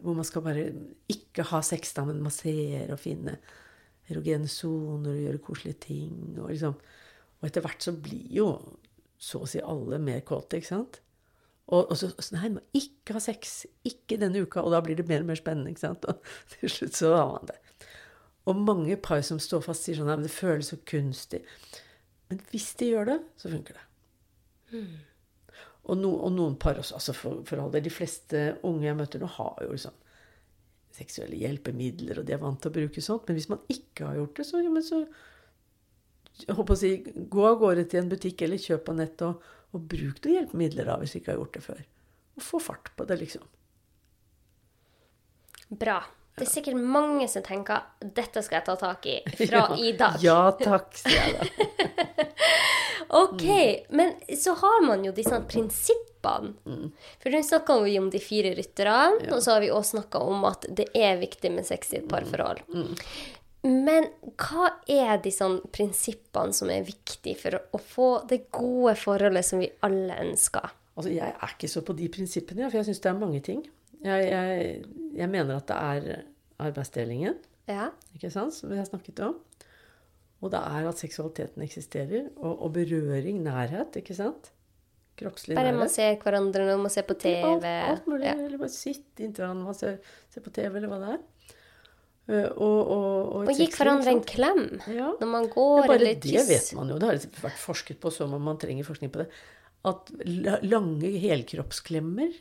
Hvor man skal bare ikke ha sex, da, men massere og finne erogene soner og gjøre koselige ting. Og, liksom. og etter hvert så blir jo så å si alle mer kåte, ikke sant? Og, og så Nei, man må ikke ha sex. Ikke denne uka. Og da blir det mer og mer spennende, ikke sant? Og til slutt så har man det. Og mange par som står fast, sier sånn Nei, men det føles så kunstig. Men hvis de gjør det, så funker det. Mm. Og, no, og, noen par også. altså for, for all del, De fleste unge jeg møter nå, har jo liksom seksuelle hjelpemidler, og de er vant til å bruke sånt. Men hvis man ikke har gjort det, så, ja, men så jeg håper å si, Gå av gårde til en butikk eller kjøp på nett og, og bruk noen hjelpemidler da, hvis du ikke har gjort det før. Og få fart på det, liksom. Bra. Det er sikkert mange som tenker 'dette skal jeg ta tak i fra ja, i dag'. Ja takk, sier jeg da. ok, men så har man jo disse prinsippene. Mm. For nå snakka vi om de fire rytterne, ja. og så har vi òg snakka om at det er viktig med sex i et parforhold. Mm. Men hva er de sånn prinsippene som er viktige for å få det gode forholdet som vi alle ønsker? Altså, Jeg er ikke så på de prinsippene, for jeg syns det er mange ting. Jeg, jeg, jeg, mener at det er arbeidsdelingen, ja. ikke sant, som vi har snakket om. Og det er at seksualiteten eksisterer. Og, og berøring, nærhet, ikke sant. Kroppslig nærhet. Bare man ser hverandre når man ser på TV. Alt, alt mulig. Ja. Eller bare sitte inntil hverandre når man ser, ser, på TV, eller hva det er. Uh, og, og, og, og gi hverandre en klem ja. når man går, ja, eller kyss. Det vet man jo. Det har vært forsket på om man trenger forskning på det. At lange helkroppsklemmer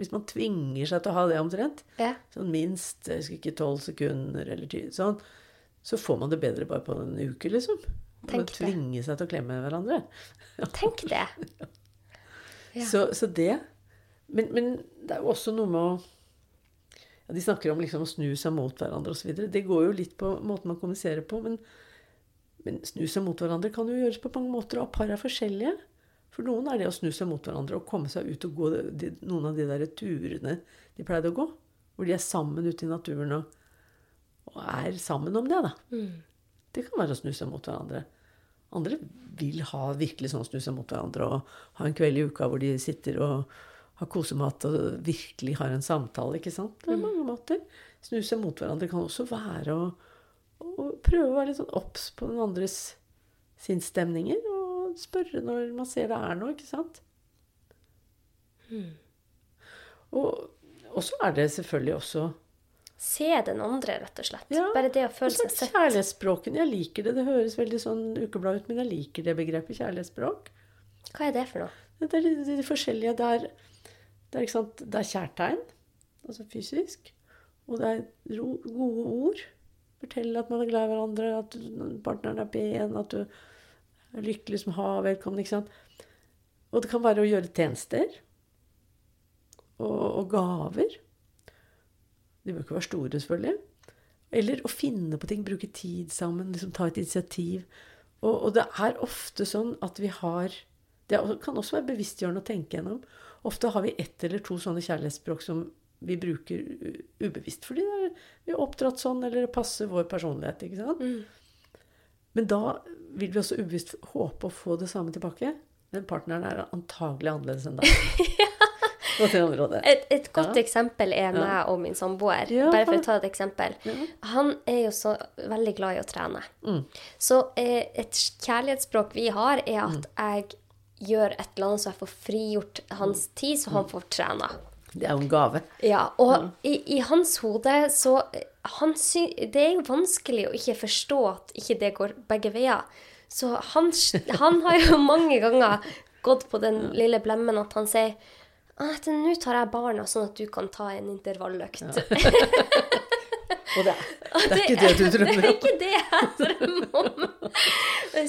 hvis man tvinger seg til å ha det omtrent, ja. sånn minst jeg skal ikke tolv sekunder eller ti, sånn, så får man det bedre bare på en uke, liksom. Tenk det. Tvinge seg til å klemme hverandre. Tenk det. ja. så, så, det men, men, det er jo også noe med å ja, De snakker om liksom å snu seg mot hverandre osv. Det går jo litt på måten man kommuniserer på. Men, men snu seg mot hverandre kan jo gjøres på mange måter, og par er forskjellige. For noen er det å snu seg mot hverandre og komme seg ut og gå de, noen av de der turene de pleide å gå. Hvor de er sammen ute i naturen og og er sammen om det, da. Mm. Det kan være å snu seg mot hverandre. Andre vil ha virkelig sånn snu seg mot hverandre og ha en kveld i uka hvor de sitter og har kosemat og virkelig har en samtale. ikke sant? Det er mm. mange måter. Snu seg mot hverandre kan også være å, å prøve å være litt sånn obs på den andres sinnsstemninger. Og spørre når man ser det er noe, ikke sant? Mm. Og så er det selvfølgelig også Se den andre, rett og slett. Ja, Bare det å føle seg sett. Kjærlighetsspråken. Jeg liker det. Det høres veldig sånn ukeblad ut, men jeg liker det begrepet kjærlighetsspråk. Hva er det for noe? Det er de, forskjellige. Det er, det, er, det er, kjærtegn, altså fysisk. Og det er ro, gode ord. Fortelle at man er glad i hverandre, at partneren er pen, at du er lykkelig som har vedkommende. ikke sant? Og det kan være å gjøre tjenester. Og, og gaver. De bør ikke være store, selvfølgelig. Eller å finne på ting, bruke tid sammen, liksom ta et initiativ. Og, og, det er ofte sånn at vi har Det kan også være bevisstgjørende å tenke gjennom. Ofte har vi ett eller to sånne kjærlighetsspråk som vi bruker ubevisst fordi vi er oppdratt sånn, eller det passer vår personlighet. ikke sant? Mm. Men da vil vi også ubevisst håpe å få det samme tilbake. Den partneren er antagelig annerledes enn deg. Et, et, godt ja. eksempel er meg og min samboer. Ja. Bare for å ta et eksempel. Han er jo så veldig glad i å trene. Mm. Så eh, et kjærlighetsspråk vi har, er at mm. jeg gjør et eller annet så jeg får frigjort hans tid, så han mm. får trene. Det er jo en gave. Ja, og i, i, hans hode så han sy det er jo vanskelig å ikke forstå at ikke det går begge veier. Så han, han har jo mange ganger gått på den lille blemmen at han sier at nå tar jeg barna sånn at du kan ta en intervalløkt. Og det er, det er ikke det du drømmer om? Det er ikke det jeg drømmer om.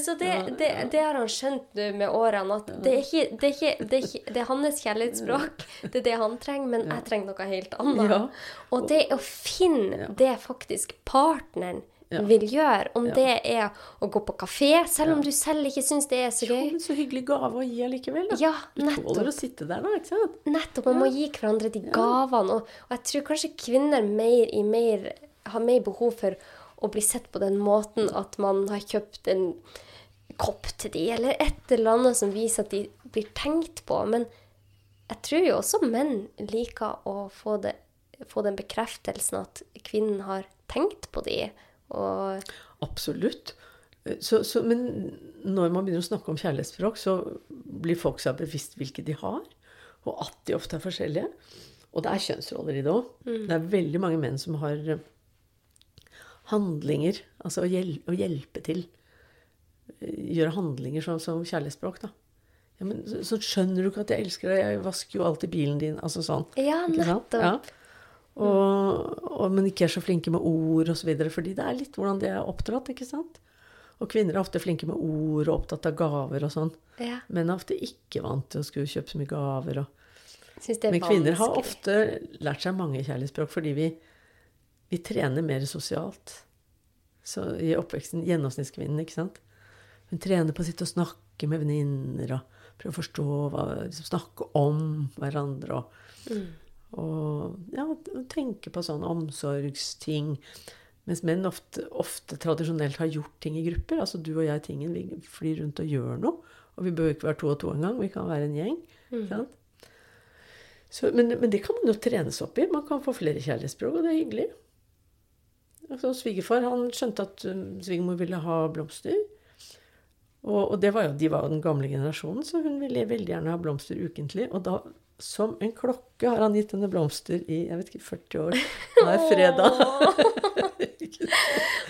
Så det, det, det har han skjønt nå med årene, at det er, ikke, det, er ikke, det, er ikke, det er hans kjærlighetsspråk. Det er det han trenger, men jeg trenger noe helt annet. Og det å finne det faktisk partneren Ja. vil gjøre, om Ja. det er å gå på kafé, selv om du selv ikke syns det er så gøy. Jo, men så hyggelig gave å gi allikevel. Da. Ja, du tåler å sitte der, da. ikke sant? Nettopp. Man må gi hverandre de gavene. Og, og jeg tror kanskje kvinner mer, i mer, har mer behov for å bli sett på den måten at man har kjøpt en kopp til de, eller et eller annet som viser at de blir tenkt på. Men jeg tror jo også menn liker å få, det, få den bekreftelsen at kvinnen har tenkt på de. Og Absolutt. Så, så, men når man begynner å snakke om kjærlighetsspråk, så blir folk seg bevisst hvilke de har, og at de ofte er forskjellige. Og det er kjønnsroller i det òg. Det er veldig mange menn som har eh, handlinger, altså å, hjel å hjelpe til. Eh, Gjøre handlinger som, som kjærlighetsspråk, da. Ja, men så, så skjønner du ikke at jeg elsker deg, jeg vasker jo alltid bilen din. Altså sånn. Ja, nettopp. Ja. Og, og, men ikke er så flinke med ord osv. Fordi det er litt hvordan de er oppdratt. ikke sant? Og kvinner er ofte flinke med ord og opptatt av gaver og sånn. Ja, Menn er ofte ikke vant til å skulle kjøpe så mye gaver. Og... Men kvinner har ofte lært seg mange kjærlighetsspråk fordi vi, vi trener mer sosialt. Så i oppveksten Gjennomsnittskvinnen, ikke sant. Hun trener på å sitte og snakke med venninner og prøve å forstå hva liksom, Snakke om hverandre og, Mm. Og ja, tenke på sånne omsorgsting. Mens menn ofte, ofte tradisjonelt har gjort ting i grupper. Altså du og jeg tingen, vi flyr rundt og gjør noe. Og vi bør ikke være to og to engang, vi kan være en gjeng. Mm. Sant? Så, men, men det kan man jo trenes opp i. Man kan få flere kjærlighetsspråk, og det er hyggelig. Altså, svigerfar han skjønte at um, svigermor ville ha blomster. Og, og det var jo, de var jo den gamle generasjonen, så hun ville veldig gjerne ha blomster ukentlig. Og da, som en klokke, har han gitt henne blomster i jeg vet ikke, 40 år. Nå er fredag.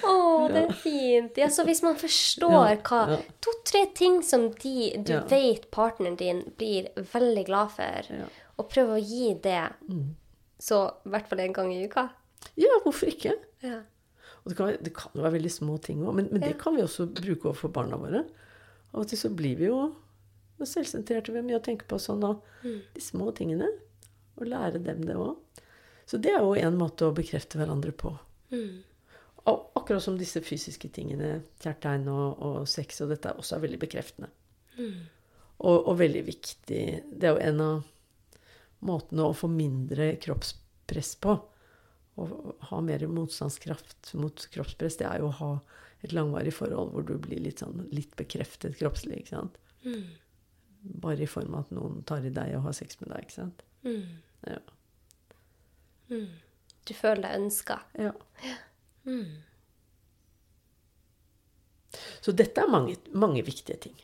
Å, det er fint. Ja, så hvis man forstår hva. To-tre ting som de, du vet partneren din blir veldig glad for, Mm. og prøver å gi det, så i hvert fall en gang i uka. ja, hvorfor ikke? Ja. Og det kan, det kan jo være veldig små ting òg, men, men det Ja. kan vi også bruke overfor barna våre. Av og til så blir vi jo selvsentrerte. Vi har mye å tenke på sånn, og de små tingene. Og lære dem det òg. Så det er jo en måte å bekrefte hverandre på. Og akkurat som disse fysiske tingene, kjærtegn og, og sex og dette, også er veldig bekreftende. Og, og veldig viktig. Det er jo en av måtene å få mindre kroppspress på. Å ha mer motstandskraft mot kroppspress, det er jo å ha et langvarig forhold hvor du blir litt, sånn, litt bekreftet kroppslig. ikke sant? Bare i form av at noen tar i deg og har sex med deg. ikke sant? Ja. Du føler deg ønska. ja. Så dette er mange, mange viktige ting.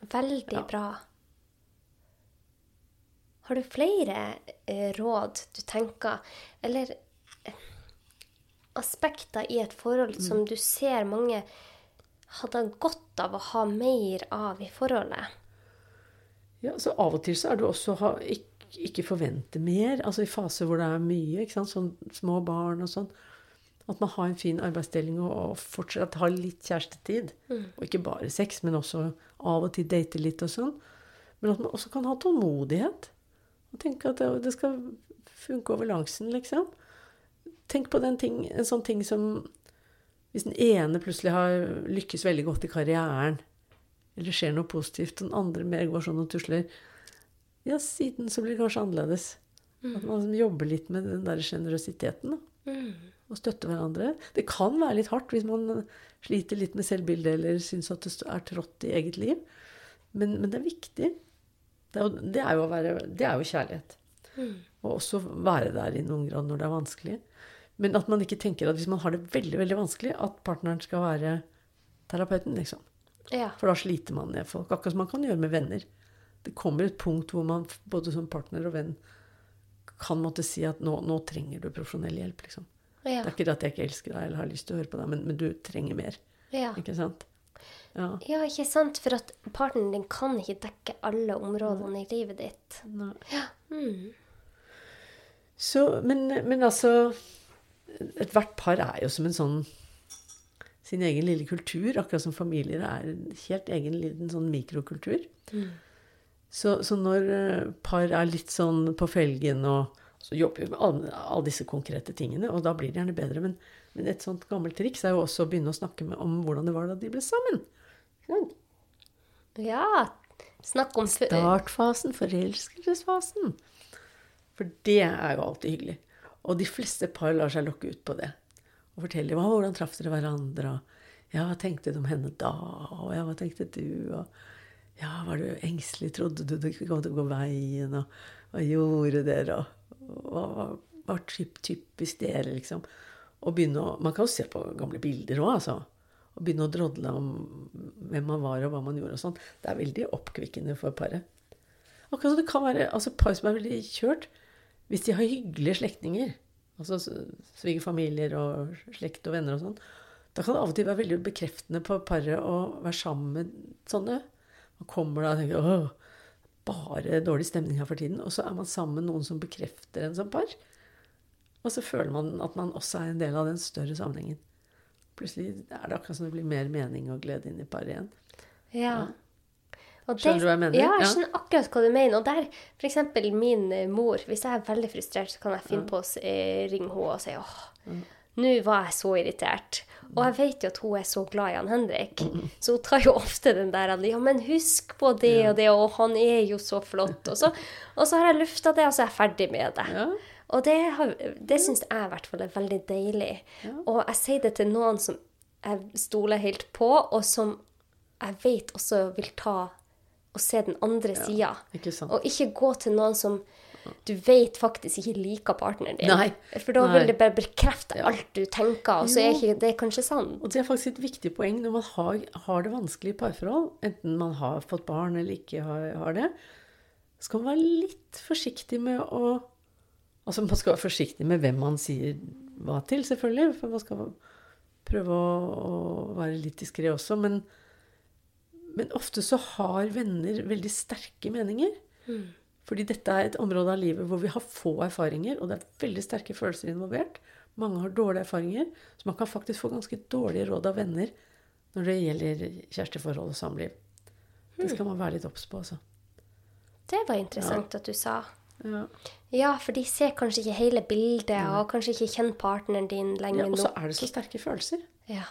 Veldig Ja. bra. Har du flere eh, råd du tenker, eller eh, aspekter i et forhold Mm. som du ser mange hadde godt av å ha mer av i forholdet? Ja, så Av og til så er det også å ikke, ikke forvente mer. Altså i faser hvor det er mye. ikke sant, Sånn små barn og sånn. At man har en fin arbeidsdeling og, og fortsatt har litt kjærestetid. Og ikke bare sex, men også av og til date litt og sånn. Men at man også kan ha tålmodighet. Og tenke at det, det skal funke over langsen, liksom. Tenk på den ting, en sånn ting som Hvis den ene plutselig har lykkes veldig godt i karrieren, eller skjer noe positivt, den andre mer går sånn og tusler Ja, siden så blir det kanskje annerledes. At man liksom jobber litt med den der sjenerøsiteten. da. Og støtter hverandre. Det kan være litt hardt hvis man sliter litt med selvbildet eller syns at det er trått i eget liv. Men, men det er viktig. Det er, det, er jo være, det er jo kjærlighet. Og også være der i noen grad når det er vanskelig. Men at man ikke tenker at hvis man har det veldig veldig vanskelig, at partneren skal være terapeuten, liksom. Ja. For da sliter man ned folk. Akkurat som man kan gjøre med venner. Det kommer et punkt hvor man både som partner og venn kan måtte si at nå, nå trenger du profesjonell hjelp. liksom. Ja. Det er ikke det at jeg ikke elsker deg eller har lyst til å høre på deg, men, men du trenger mer. Ja. Ikke sant? Ja. ja, ikke sant? For at partneren din kan ikke dekke alle områdene i livet ditt. Nei. Mm. Så, men, men altså Ethvert par er jo som en sånn sin egen lille kultur, akkurat som familier er en helt egen liten sånn mikrokultur. Så, så når eh, par er litt sånn på felgen og så jobber vi med alle, alle disse konkrete tingene, og da blir det gjerne bedre. Men, men et sånt gammelt triks er jo også å begynne å snakke med, om hvordan det var da de ble sammen. Ikke? Ja. Snakk om Startfasen, forelskelsesfasen. For det er jo alltid hyggelig. Og de fleste par lar seg lokke ut på det. Og forteller hva, hvordan traff dere hverandre. Og ja, hva tenkte du om henne da? Og ja, hva tenkte du? Og ja, var du engstelig? Trodde du det kom til å gå veien? Og hva gjorde dere? Og hva var, var typ, typisk dere, liksom? Og å, Man kan jo se på gamle bilder òg, altså. Og begynne å drodle om hvem man var, og hva man gjorde og sånn. Det er veldig oppkvikkende for paret. Akkurat som det kan være altså par som er veldig kjørt, hvis de har hyggelige slektninger, altså svigerfamilier og slekt og venner og sånn, da kan det av og til være veldig bekreftende på paret å være sammen med sånne. Man kommer da og tenker åh, bare dårlig stemning her for tiden. Og så er man sammen med noen som bekrefter en som par. Og så føler man at man også er en del av den større sammenhengen. Plutselig er det akkurat som det blir mer mening og glede inn i paret igjen. Ja. Det- Skjønner du hva jeg mener? Ja, jeg skjønner akkurat hva du mener. Og der, eksempel min eh, mor, hvis jeg er veldig frustrert, så kan jeg finne på å eh, ringe henne og si åh, nå var jeg så irritert. Og jeg vet jo at hun er så glad i han Henrik, så hun tar jo ofte den der ja, men husk på det og det, og han er jo så flott. Og så, og så har jeg lufta det, og så er jeg ferdig med det. Ja. Og det, har- det syns jeg i hvert fall er veldig deilig. Og jeg sier det til noen som jeg stoler helt på, og som jeg vet også vil ta og se den andre sida. ikke. Og ikke gå til noen som du vet faktisk ikke liker partneren din. Nei. For da vil det bare bekrefte alt du tenker, og så er ikke det kanskje sant. Og det er faktisk et viktig poeng når man har, har det vanskelig i parforhold, enten man har fått barn eller ikke har, har det, skal man være litt forsiktig med å Altså man skal være forsiktig med hvem man sier hva til, selvfølgelig, for man skal prøve å, å være litt diskré også, men, men ofte så har venner veldig sterke meninger. Fordi dette er et område av livet hvor vi har få erfaringer, og det er veldig sterke følelser involvert. Mange har dårlige erfaringer, så man kan faktisk få ganske dårlige råd av venner når det gjelder kjæresteforhold og samliv. Det skal man være litt obs på, altså. Det var interessant at du sa. Ja. Ja, for de ser kanskje ikke hele bildet, og kanskje ikke kjenner partneren din lenge ja, og så er det så sterke følelser. Ja.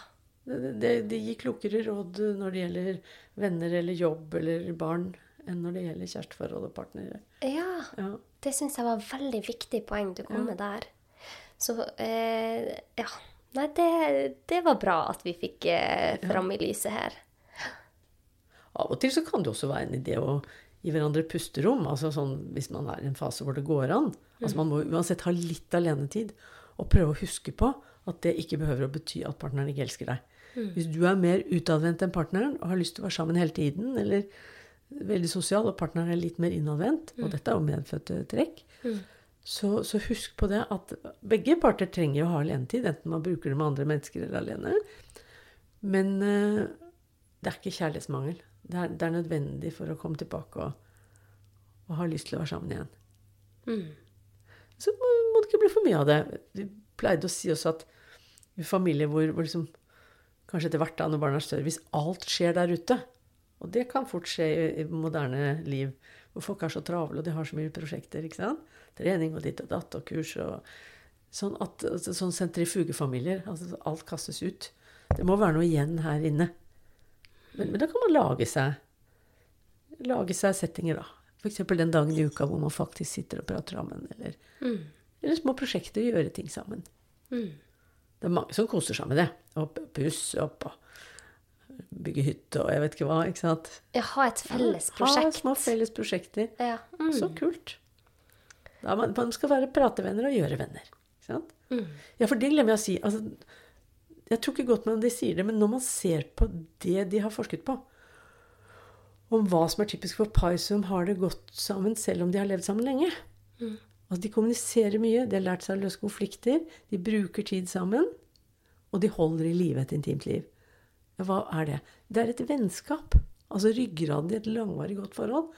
Det, det, det gir klokere råd når det gjelder venner eller jobb eller barn, enn når det gjelder kjæresteforhold og partnere. ja. Ja. Det syns jeg var veldig viktig poeng du kom med der. Så eh, ja. Nei, det, det var bra at vi fikk eh, fram i lyset her. Av og til så kan det også være en idé å gi hverandre pusterom. altså sånn Hvis man er i en fase hvor det går an. altså Man må uansett ha litt alenetid. Og prøve å huske på at det ikke behøver å bety at partneren ikke elsker deg. Hvis du er mer utadvendt enn partneren og har lyst til å være sammen hele tiden, eller veldig sosial, og partneren er litt mer innadvendt, og dette er jo medfødte trekk, så, så husk på det at begge parter trenger å ha alenetid, enten man bruker det med andre mennesker eller alene. Men uh, det er ikke kjærlighetsmangel. Det er, det er nødvendig for å komme tilbake og, og ha lyst til å være sammen igjen. Så må, må det ikke bli for mye av det. Vi pleide å si også at i familier hvor, hvor liksom, kanskje etter hvert da når barna er større, hvis alt skjer der ute, og det kan fort skje i, i moderne liv, hvor folk er så travle og de har så mye prosjekter, ikke sant? trening og ditt og datt og kurs og sånn, at, altså, sånn sentrifugefamilier, altså alt kastes ut. Det må være noe igjen her inne. Men, men da kan man lage seg lage seg settinger, da. F.eks. den dagen i uka hvor man faktisk sitter og prater sammen. Eller, eller små prosjekter, gjøre ting sammen. Det er mange som koser seg med det. Og pusse opp og bygge hytte og jeg vet ikke hva. ikke sant? Ja, ha et felles prosjekt. Ha små felles prosjekter. Ja. Mm. Så kult. Da man, man skal være pratevenner og gjøre venner. Ikke sant? Ja, for det glemmer jeg å si. Altså, jeg tror ikke godt om de sier det, men når man ser på det de har forsket på, om hva som er typisk for par som har det godt sammen selv om de har levd sammen lenge, Altså, de kommuniserer mye, de har lært seg å løse konflikter, de bruker tid sammen, og de holder i live et intimt liv. Hva er det? Det er et vennskap. Altså ryggraden i et langvarig godt forhold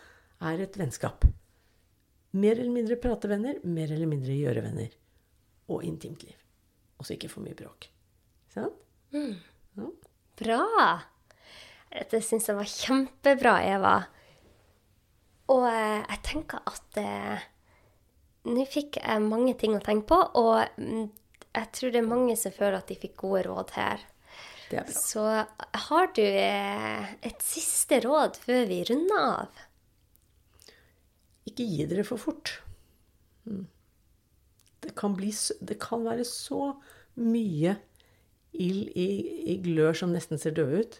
er et vennskap. Mer eller mindre pratevenner, mer eller mindre gjørevenner. Og intimt liv. Og så ikke for mye bråk. Sant? Mm. Ja. Bra! Dette syns jeg var kjempebra, Eva. Og eh, jeg tenker at eh, nå fikk jeg mange ting å tenke på, og mm, jeg tror det er mange som føler at de fikk gode råd her. Det er bra. Så har du eh, et siste råd før vi runder av? Ikke gi dere for fort. Mm. Det kan, bli, det kan være så mye ild i, i glør som nesten ser døde ut.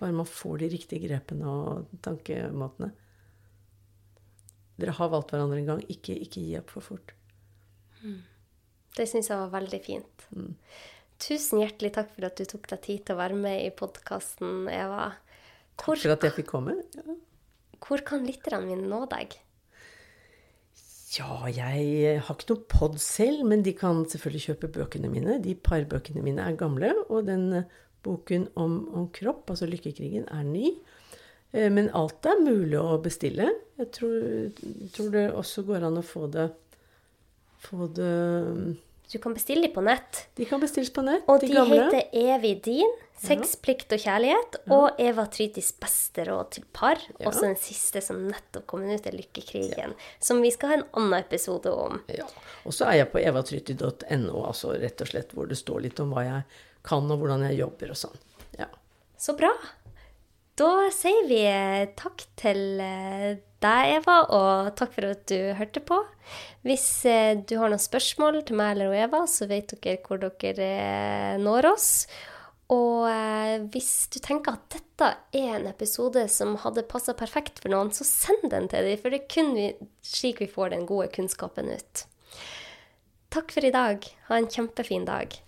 Bare man får de riktige grepene og tankemåtene. Dere har valgt hverandre en gang. Ikke, ikke gi opp for fort. Mm. Det syns jeg var veldig fint. Mm. Tusen hjertelig takk for at du tok deg tid til å være med i podkasten, Eva. Hvor, takk for at jeg fikk komme. Ja. Hvor kan lytterne mine nå deg? Ja, jeg har ikke noe pod selv, men de kan selvfølgelig kjøpe bøkene mine. De parbøkene mine er gamle, og den boken om, om kropp, altså Lykkekrigen, er ny. Eh, men alt er mulig å bestille. Jeg tror, tror det også går an å få det, få det du kan bestille dem på nett. De kan bestilles på nett, Og de, de heter Evig din, Sex, ja. plikt og kjærlighet, ja. og Eva Trytis beste råd til par. Ja. Også den siste som nettopp kom ut, er Lykkekrigen. Som vi skal ha en annen episode om. Ja. Og så er jeg på evatryti.no, altså rett og slett, hvor det står litt om hva jeg kan, og hvordan jeg jobber og sånn. Ja. Så bra. Da sier vi takk til deg deg, Eva, og takk for at du hørte på. Hvis eh, du har noen spørsmål til meg eller Eva, så vet dere hvor dere eh, når oss. Og eh, hvis du tenker at dette er en episode som hadde passa perfekt for noen, så send den til dem, for det er kun vi, slik vi får den gode kunnskapen ut. Takk for i dag. Ha en kjempefin dag.